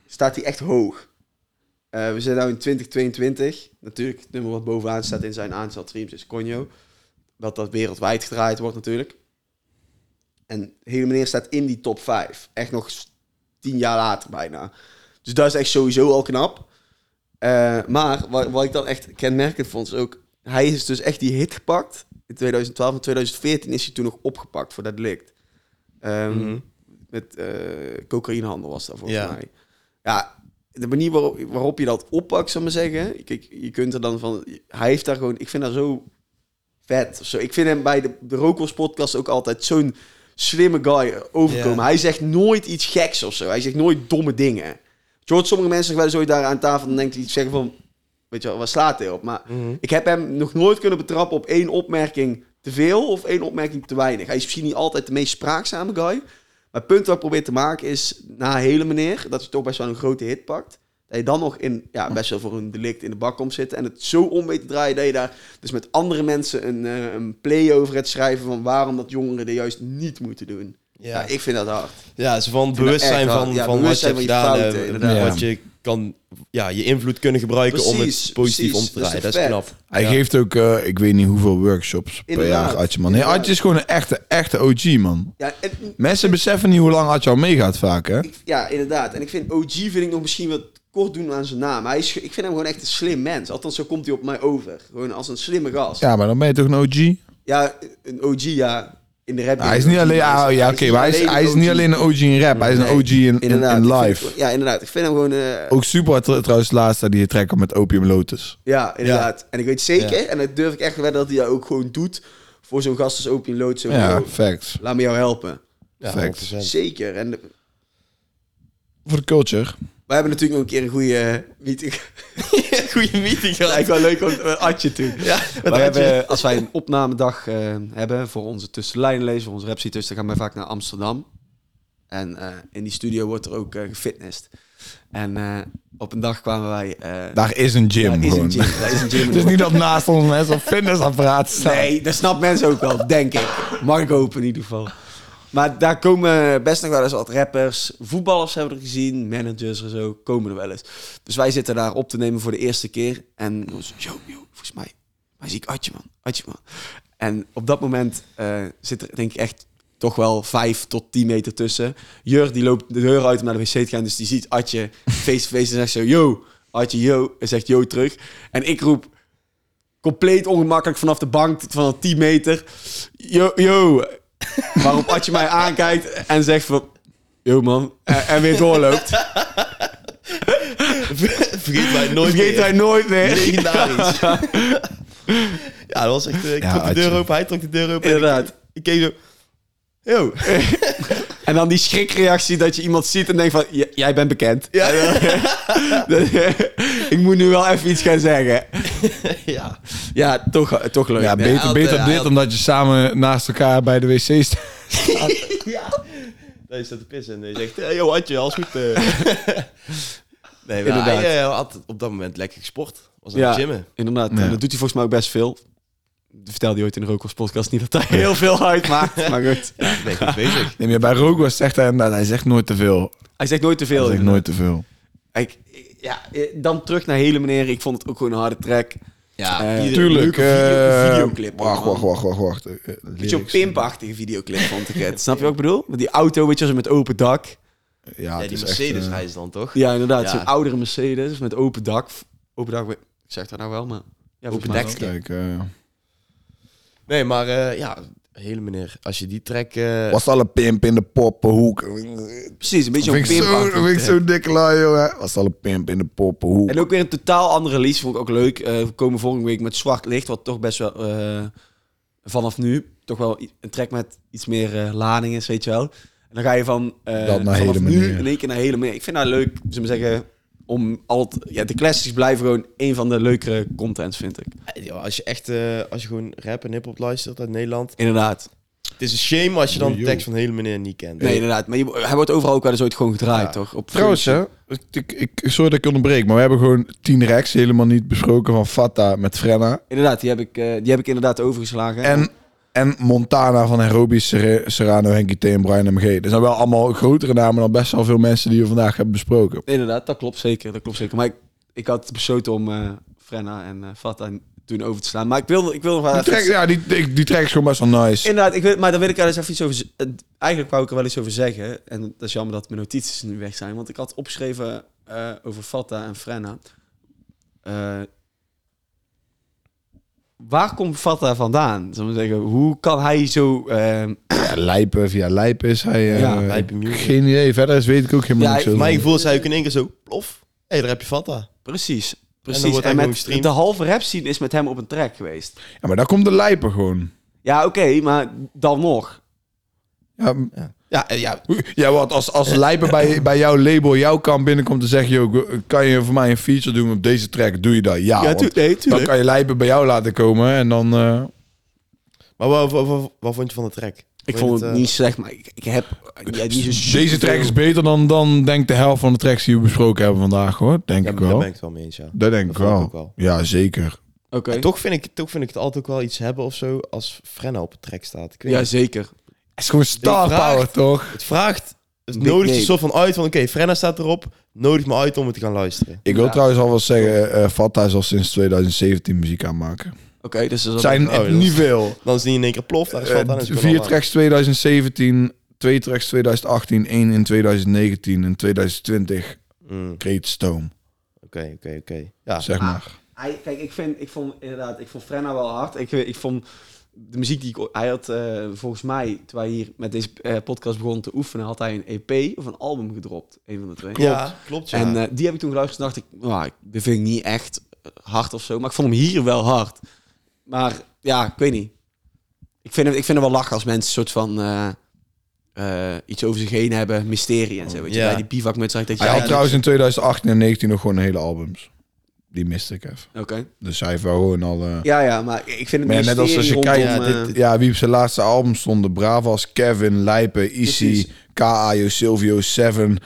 staat die echt hoog. Eh, we zitten nu in 2022. Natuurlijk, het nummer wat bovenaan staat in zijn aantal streams is Conjo. Dat dat wereldwijd gedraaid wordt natuurlijk. En hele meneer staat in die top 5. Echt nog tien jaar later bijna. Dus dat is echt sowieso al knap. Eh, maar wat, wat ik dan echt kenmerkend vond, is ook... Hij is dus echt die hit gepakt. In 2012 en 2014 is hij toen nog opgepakt voor dat delict. Ehm, Mhm. Met eh cocaïnehandel was dat volgens Ja. mij. Ja, de manier waarop, waarop je dat oppakt, zou ik maar zeggen. Kijk, je kunt er dan van... Hij heeft daar gewoon... Ik vind dat zo vet. of Zo. Ik vind hem bij de, de Rokos podcast ook altijd zo'n slimme guy overkomen. Ja. Hij zegt nooit iets geks of zo. Hij zegt nooit domme dingen. Je hoort sommige mensen wel ooit daar aan tafel... dan denkt hij zeggen van... Weet je wel, waar slaat hij op? Maar Mhm. ik heb hem nog nooit kunnen betrappen op één opmerking te veel of één opmerking te weinig. Hij is misschien niet altijd de meest spraakzame guy. Maar het punt wat ik probeer te maken is, na hele meneer, dat je toch best wel een grote hit pakt. Dat je dan nog in, ja, best wel voor een delict in de bak komt zitten. En het zo om weet te draaien dat je daar dus met andere mensen een, eh, een play over het schrijven van waarom dat jongeren dit juist niet moeten doen. Ja, Ja, ik vind dat hard. ja ze van bewustzijn van, Ja, van wat je van je gedaan. fouten, inderdaad. Wat je kan, ja, je invloed kunnen gebruiken om het positief precies. om te Dat is draaien. Dat is knap. Hij Ja. geeft ook, eh, ik weet niet hoeveel workshops per jaar Atje, man. Nee. Atje is gewoon een echte, echte OG, man. Ja, en, Mensen beseffen niet hoe lang Atje al meegaat vaak, hè? Ik- ja, inderdaad. En ik vind OG vind ik nog misschien wat kort doen aan zijn naam. Hij is, ik vind hem gewoon echt een slim mens. Althans, zo komt hij op mij over. Gewoon als een slimme gast. Ja, Ja, maar dan ben je toch een OG? een OG, ja. In de rap. hij is niet alleen, ja, ja oké, maar hij is, hij is niet alleen een OG in rap, hij is een OG in, in, vind- live. ja, inderdaad. Ik vind hem gewoon... eh, Ook super trouwens laatst dat die trekken met Opium Lotus. ja, inderdaad. En ik weet zeker, Ja. en dat durf ik echt wel dat hij dat ook gewoon doet... voor zo'n gast als Opium. Zo, Ja, facts. laat me jou helpen. Ja, Perfect. 100%. Zeker. En Voor de culture. wij hebben natuurlijk nog een keer een goede eh, meeting. Goeie meeting gehad. Eigenlijk wel leuk om met Atje toen. Ja, Wij hebben, als wij een opnamedag eh, hebben voor onze voor onze rapcitus, dan gaan wij vaak naar Amsterdam. En eh, in die studio wordt er ook eh gefitnessd. En eh, op een dag kwamen wij... eh, Daar is een gym daar is een gym. Daar is een gym. Is niet dat naast ons mensen op fitnessapparaat staan. Nee, dat snapt mensen ook wel, denk ik. Mag ik hopen in ieder geval. Maar daar komen best nog wel eens wat rappers. Voetballers hebben we er gezien, managers en zo, komen er wel eens. Dus wij zitten daar op te nemen voor de eerste keer. En ons, yo, yo, volgens mij, mij zie ik man. Atje, man. En op dat moment eh, zit er denk ik echt toch wel vijf tot tien meter tussen. Jur, die loopt de deur uit om naar de wc te gaan. Dus die ziet Atje face-to-face en zegt zo, yo, Atje, yo. En zegt yo terug. En ik roep, compleet ongemakkelijk vanaf de bank van 10 meter. Yo, yo. Waarop Atje mij aankijkt en zegt van... Yo man. En, en weer doorloopt. Vergeet mij nooit Vergeet meer. nooit meer. Legendarisch. ja, dat was echt... eh, Ik Ja, trok de deur open, hij trok de deur open. en Inderdaad. Ik, ik keek zo... Yo. En dan die schrikreactie dat je iemand ziet en denkt van... "J- Jij bent bekend. Ja. ik moet nu wel even iets gaan zeggen. ja. Ja, toch, toch leuk. Ja, beter, had, beter eh, dit had- dan dat je samen naast elkaar bij de wc staat. Nee, je staat te pissen en je zegt... Hey, yo, Adje, alles goed? eh. nee, maar Inderdaad. hij eh, had op dat moment lekker gesport. Was aan Ja. het gymmen. Inderdaad. Ja. En dat doet hij volgens mij ook best veel. Vertelde hij ooit in de Rokos podcast. Niet dat hij heel veel uitmaakt. Maar goed. Ja, ben ik goed bezig. Nee, maar bij Rogos zegt hij, nou, hij zegt nooit te veel. Hij zegt nooit te veel. Hij zegt nooit te veel. Ik, ja, eh, dan terug naar hele meneer. Ik vond het ook gewoon een harde track. Ja, Eh, ieder- Tuurlijk. leuke video- eh, videoclip, Wacht, wacht, wacht, wacht. wacht. Eh, Beetje zo'n lyrics. pimpachtige videoclip vond ik het. Snap je wat ik bedoel? Met die auto, weet je, met open dak. Ja, die Mercedes reis dan toch? Ja, inderdaad. Ja. Zo'n oudere Mercedes met open dak. Open dak, ik zeg dat nou wel, maar... Ja, Open wel. Kijk, eh, Nee, maar eh, ja, hele meneer. Als je die track... eh, was al een pimp in de poppenhoek. Precies, een beetje vind zo'n ik zo, vind ik track. zo dik lui, jongen. Was al een pimp in de poppenhoek. En ook weer een totaal andere release, vond ik ook leuk. Eh, we komen volgende week met Zwart Licht, wat toch best wel eh, vanaf nu toch wel i- een track met iets meer eh, lading is, weet je wel. En dan ga je van eh, Dat naar vanaf hele nu manier. in één keer naar hele manier. Ik vind dat leuk, zullen we zeggen, om altijd... Ja, de classics blijven gewoon een van de leukere contents, vind ik. ja, als je echt... eh, als je gewoon rap en hiphop luistert uit Nederland... Inderdaad. Het is een shame als je dan de tekst van hele meneer niet kent. Nee, inderdaad. Maar je, hij wordt overal ook wel eens ooit gewoon gedraaid, Ja. toch? Op Trouwens, hè, ik, ik, sorry dat ik onderbreek, maar we hebben gewoon 10 rechts helemaal niet besproken van Fatta met Frenna. Inderdaad, die heb ik, eh, die heb ik inderdaad overgeslagen. En, en Montana van Herobi, Ser- Serrano, Henky T en Brian MG. Dat zijn wel allemaal grotere namen dan best wel veel mensen die we vandaag hebben besproken. Inderdaad, dat klopt zeker. Dat klopt zeker. Maar ik, ik had besloten om eh, Frenna en Fatta toen over te slaan. Maar ik wil, ik wil nog wel Die even... ja, die, die, die track is gewoon best wel nice. Inderdaad, ik wil, maar daar wil ik er eens even iets over... eh, Eigenlijk wou ik er wel iets over zeggen. En dat is jammer dat mijn notities nu weg zijn. Want ik had opgeschreven over Fatta en Frenna. Eh, waar komt Fatta vandaan? Zullen we zeggen, hoe kan hij zo... eh, Ja, Lijpen, via Lijpen is hij... eh, Ja, Lijpen music. Geen idee, verder is weet ik ook helemaal Ja, ik- over. Mijn gevoel is hij ook in één keer zo, plof. Hé, daar heb je Fanta. precies, precies. En, met de halve rap scene is met hem op een track geweest. Ja, maar daar komt de Lijpen gewoon. Ja, oké, maar dan nog. Ja, Ja, eh, ja. ja wat als, als Lijpen bij, bij jouw label jouw kant binnenkomt en zegt... Yo, kan je voor mij een feature doen op deze track? Doe je dat? Ja, nee, dan kan je Lijpen bij jou laten komen en dan... eh, Maar wat, wat, wat, wat vond je van de track? Ik vond het eh, niet slecht, maar ik, ik heb ja, Deze track is beter dan, dan denk ik de helft van de tracks die we besproken hebben vandaag, hoor. Denk Ja, ik daar wel. ben ik het wel mee eens, ja. Dat denk ik Dat vond ik wel. ook wel. Ja, zeker. Oké. En toch vind, ik, toch vind ik het altijd ook wel iets hebben of zo als Frenna op een track staat. Ik weet Ja, niet. zeker. Het is gewoon star Die power, toch? Het vraagt, het Nee, nodigt nee. een soort van uit van, oké, Frenna staat erop, nodig me uit om het te gaan luisteren. Ik wil Ja. trouwens al wel zeggen, eh Fatta is al sinds 2017 muziek aan maken. Oké, dus dat Het zijn oh, dat niet is- veel. Dan is het niet in één keer plof, daar is Eh, het vier gewoon tracks 2017, twee tracks 2018, één in 2019 en 2020 lang. Mm, Great Stone, Oké, oké, oké. Ja, zeg Ah. maar. Hij, kijk, ik, vind, ik vond inderdaad, ik vond Frenna wel hard. Ik, ik vond de muziek die ik... Hij had eh, volgens mij, toen wij hier met deze eh, podcast begonnen te oefenen, had hij een EP of een album gedropt. Een van de twee. ja klopt, ja. En eh, die heb ik toen geluisterd en dacht ik, nou, dit vind ik niet echt hard of zo. Maar ik vond hem hier wel hard. Maar ja, ik weet niet. Ik vind, het, ik vind het wel lachen als mensen een soort van... eh, eh, iets over zich heen hebben, mysterie en zo. Weet je, Ja. bij die bivak met dat je... Hij had ja, trouwens in 2018 en 19 nog gewoon hele albums. Die miste ik even. Oké. Dus hij heeft wel gewoon al... eh, Ja, ja, maar ik vind het Maar net als als je kijkt, rondom, ja, eh, dit- ja, wie op zijn laatste album stonden. Bravas, Kevin, Lijpen, Issy. K.A.J.O. Silvio, Seven,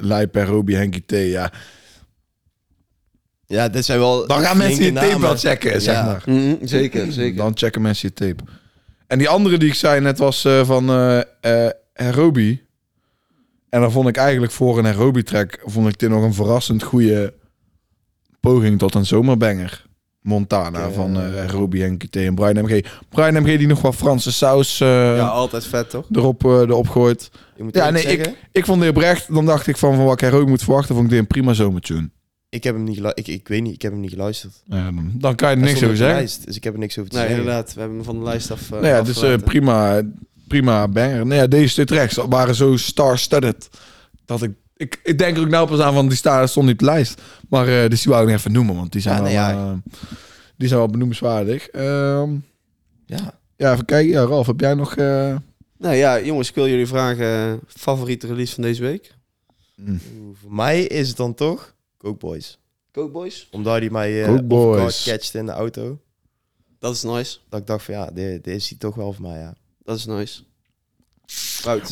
Lijpen, Robbie, Henky T. Ja. ja, dit zijn wel... Dan gaan mensen je tape wel checken, zeg Ja. maar. mhm, zeker, zeker. Dan checken mensen je tape. En die andere die ik zei net was eh, van eh eh, Herobi. En dan vond ik eigenlijk voor een Herobi-track... vond ik dit nog een verrassend goede poging tot een zomerbanger. Montana van ja. eh Herobi, Henky T en Brian MG. Brian MG die nog wat Franse saus eh, Ja, altijd vet, toch? erop, eh, erop gooit. Je moet Ja, nee, zeggen, Ik vond dit oprecht, dan dacht ik van, van wat ik Herobi moet verwachten... vond ik dit een prima zomertune. ik heb hem niet geluisterd. Ik, ik weet niet, ik heb hem niet geluisterd. Ja, dan, kan je er niks over zeggen. lijst, dus ik heb er niks over te Nee, zeggen. inderdaad. We hebben hem van de lijst af. Uh, Nou ja, dus eh, prima, prima banger. Nou ja, deze twee tracks waren zo star-studded. Dat ik, ik, ik denk er ook nou pas aan van die staan stond niet op de lijst. Maar eh, dus die wou ik nog even noemen, want die zijn, Ja, wel, nee, ja. eh, die zijn wel benoemenswaardig. Ehm, Ja. ja, even kijken. Ja, Ralf, heb jij nog... eh, Nou ja, jongens, ik wil jullie vragen. eh, favoriete release van deze week? mm, Oeh, Voor mij is het dan toch Coke Boys. Coke Boys. Omdat hij mij Coke uh, Boys. catchte in de auto. Dat is nice. Dat ik dacht van ja, dit, dit is hij toch wel voor mij, ja. Dat is nice.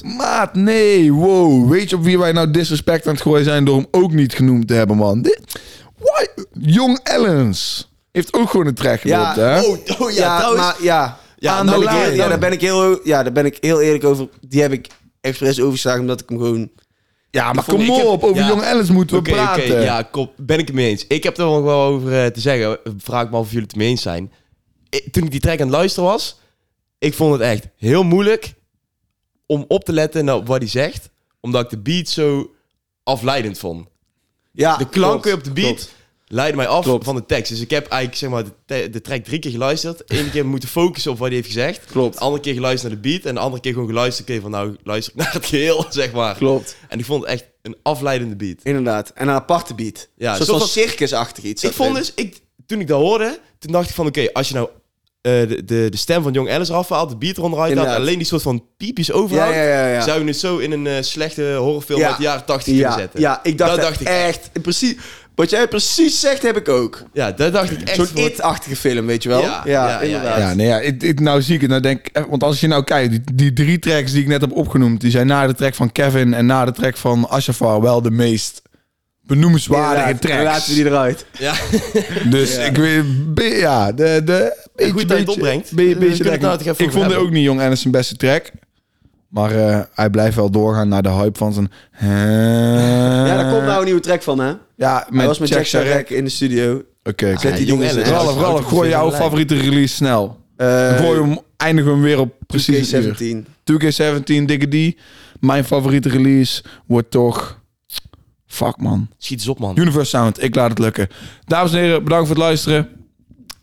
Maat, nee, wow. Weet je op wie wij nou disrespect aan het gooien zijn door hem ook niet genoemd te hebben, man? Dit, why? Young Ellens heeft ook gewoon een track gedropt, hè? Oh, oh Ja, maar ja. Ja, Aan daar de ben ik heel- lijn. ja, daar ben ik heel, ja, daar ben ik heel eerlijk over. Die heb ik expres overgeslagen omdat ik hem gewoon. Ja, maar vond- kom op, over ja. Young Ellens moeten we praten. ja, kom, ben ik het mee eens. Ik heb er nog wel over eh, te zeggen. Vraag me af of jullie het mee eens zijn. Ik- toen ik die track aan het luisteren was, ik vond het echt heel moeilijk om op te letten naar wat hij zegt, omdat ik de beat zo afleidend vond. Ja, De klanken klopt, op de beat klopt. leidden mij af Klopt. van de tekst. Dus ik heb eigenlijk zeg maar, de, track drie keer geluisterd. Eén keer moeten focussen op wat hij heeft gezegd. Klopt. De andere keer geluisterd naar de beat. En de andere keer gewoon geluisterd. Oké, van nou luister ik naar het geheel, zeg maar. Klopt. En ik vond het echt een afleidende beat. Inderdaad. En een aparte beat. Ja, zoals circusachtig iets. Ik vond dus, ik, toen ik dat hoorde, toen dacht ik van oké, als je nou de, de, de stem van Young Alice eraf haalt, de beat eronder uit haalt, Inderdaad. alleen die soort van piepjes overhoudt, ja, ja. ja. zou je het zo in een eh, slechte horrorfilm Ja. uit de jaren 80 kunnen zetten. ja, ik dacht, dat dat dacht ik echt. Precies, wat jij precies zegt, heb ik ook. Ja, dat dacht ik echt. Zo'n voor- it-achtige film, weet je wel? Ja, ja, ja, inderdaad. Ja, nee, ja, nou zie ik het, nou denk ik, want als je nou kijkt, die, die drie tracks die ik net heb opgenoemd, die zijn na de track van Kevin en na de track van Ashafar wel de meest benoemenswaardige. Dan tracks. Laten we die eruit. Ja, Dus ik weet, be- ja, de, de beetje, goed dat je het beetje- opbrengt. Be, beetje het nou ik vond het hebben. ook niet Jong Alice zijn beste track. Maar eh, hij blijft wel doorgaan naar de hype van zijn... Ja, daar komt nou een nieuwe track van, hè? Ja, Hij was met Jack Sharek in de studio. Oké, oké. Zet die jong? Ralf, Ralf, het gooi jouw favoriete release snel. Eh, gooi hem, eindigen we hem weer op precies een uur. 2K17. 2K17, dikke D. Mijn favoriete release wordt toch... Fuck man. Schiet eens op, man. Universe Sound, ik laat het lukken. Dames en heren, bedankt voor het luisteren.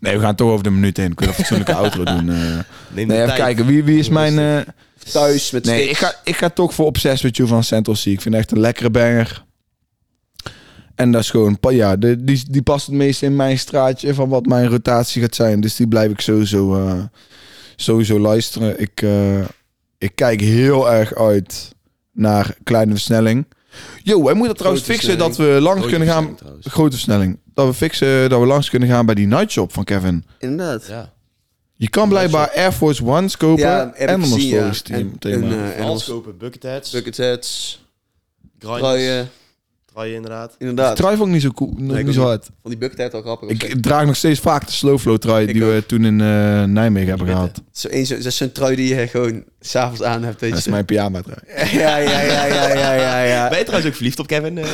Nee, we gaan toch over de minuut heen. Kunnen we een fatsoenlijke outro doen. eh. Nee, even kijken. Wie, wie is mijn... eh, Thuis met Nee, ik ga, ik ga toch voor Obsessed With You van Central C. Ik vind het echt een lekkere banger. En dat is gewoon... Ja, de, die, die past het meest in mijn straatje van wat mijn rotatie gaat zijn. Dus die blijf ik sowieso, eh, sowieso luisteren. Ik, eh, ik kijk heel erg uit naar kleine versnelling. Yo, wij moeten trouwens Grote fixen dat we langs Grote kunnen gaan... trouwens. Grote versnelling. Dat we fixen dat we langs kunnen gaan bij die nightshop van Kevin. Inderdaad. Ja. Je kan blijkbaar Air Force Ones kopen Ja, en ja. stories team. En- thema. en, Engels. kopen, bucketheads, Bucket hats, grinders. Truien inderdaad. Inderdaad. Trui vond ik niet zo cool, nog Nee, niet zo hard. Van die bucket hat wel grappig. Ik draag nog steeds vaak de slow flow trui Ik die we toen in eh, Nijmegen hebben gehad. Zo een, zo, dat is zo'n trui die je gewoon s'avonds aan hebt. Weet Dat is mijn pyjama trui. Ja, ja, ja, ja, ja, ja, ja. Ben je trouwens ook verliefd op Kevin?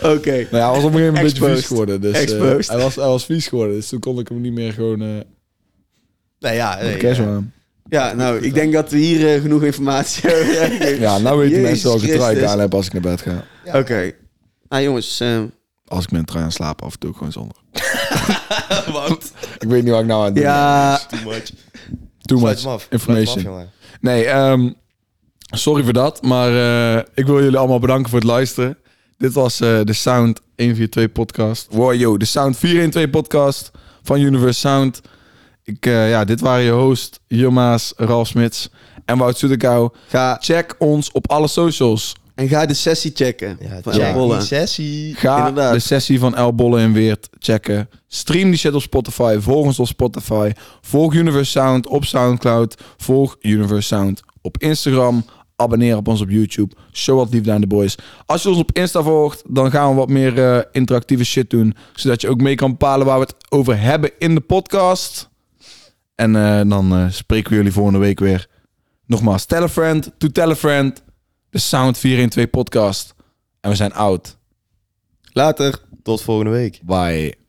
Eh, Oké. Nou ja, hij was op een gegeven moment een beetje vies geworden. Dus, eh, Exposed. hij, was, hij was vies geworden, dus toen kon ik hem niet meer gewoon... eh Nee, ja. nee, ja. Ja, nou, ik denk dat we hier eh, genoeg informatie hebben. Ja, nou weten mensen welke trui ik Christus. aan heb als ik naar bed ga. Oké. Nou jongens, eh, Als ik met een trui aan slaap, af en toe gewoon zonder. Want, Ik weet niet wat ik nou aan het doen ja, too much. Too much af. information. Af. Nee, ehm, sorry voor dat. Maar eh, ik wil jullie allemaal bedanken voor het luisteren. Dit was eh, de Sound 142 podcast. Wow, yo, de Sound 412 podcast van Universe Sound. Ik, eh, ja, dit waren je host, Jilmaas, Ralf Smits en Wout Soetekau. ga, Check ons op alle socials. en ga de sessie checken. Ja, van check El Bolle. sessie. Ga Inderdaad. de sessie van El Bolle in Weert checken. Stream die shit op Spotify. Volg ons op Spotify. Volg Universe Sound op Soundcloud. Volg Universe Sound op Instagram. Abonneer op ons op YouTube. Show wat liefde aan de boys. Als je ons op Insta volgt, dan gaan we wat meer eh, interactieve shit doen. Zodat je ook mee kan bepalen waar we het over hebben in de podcast. En eh, dan eh, spreken we jullie volgende week weer. Nogmaals, tell a friend to tell a friend. De Sound 412 podcast. En we zijn out. Later. Tot volgende week. Bye.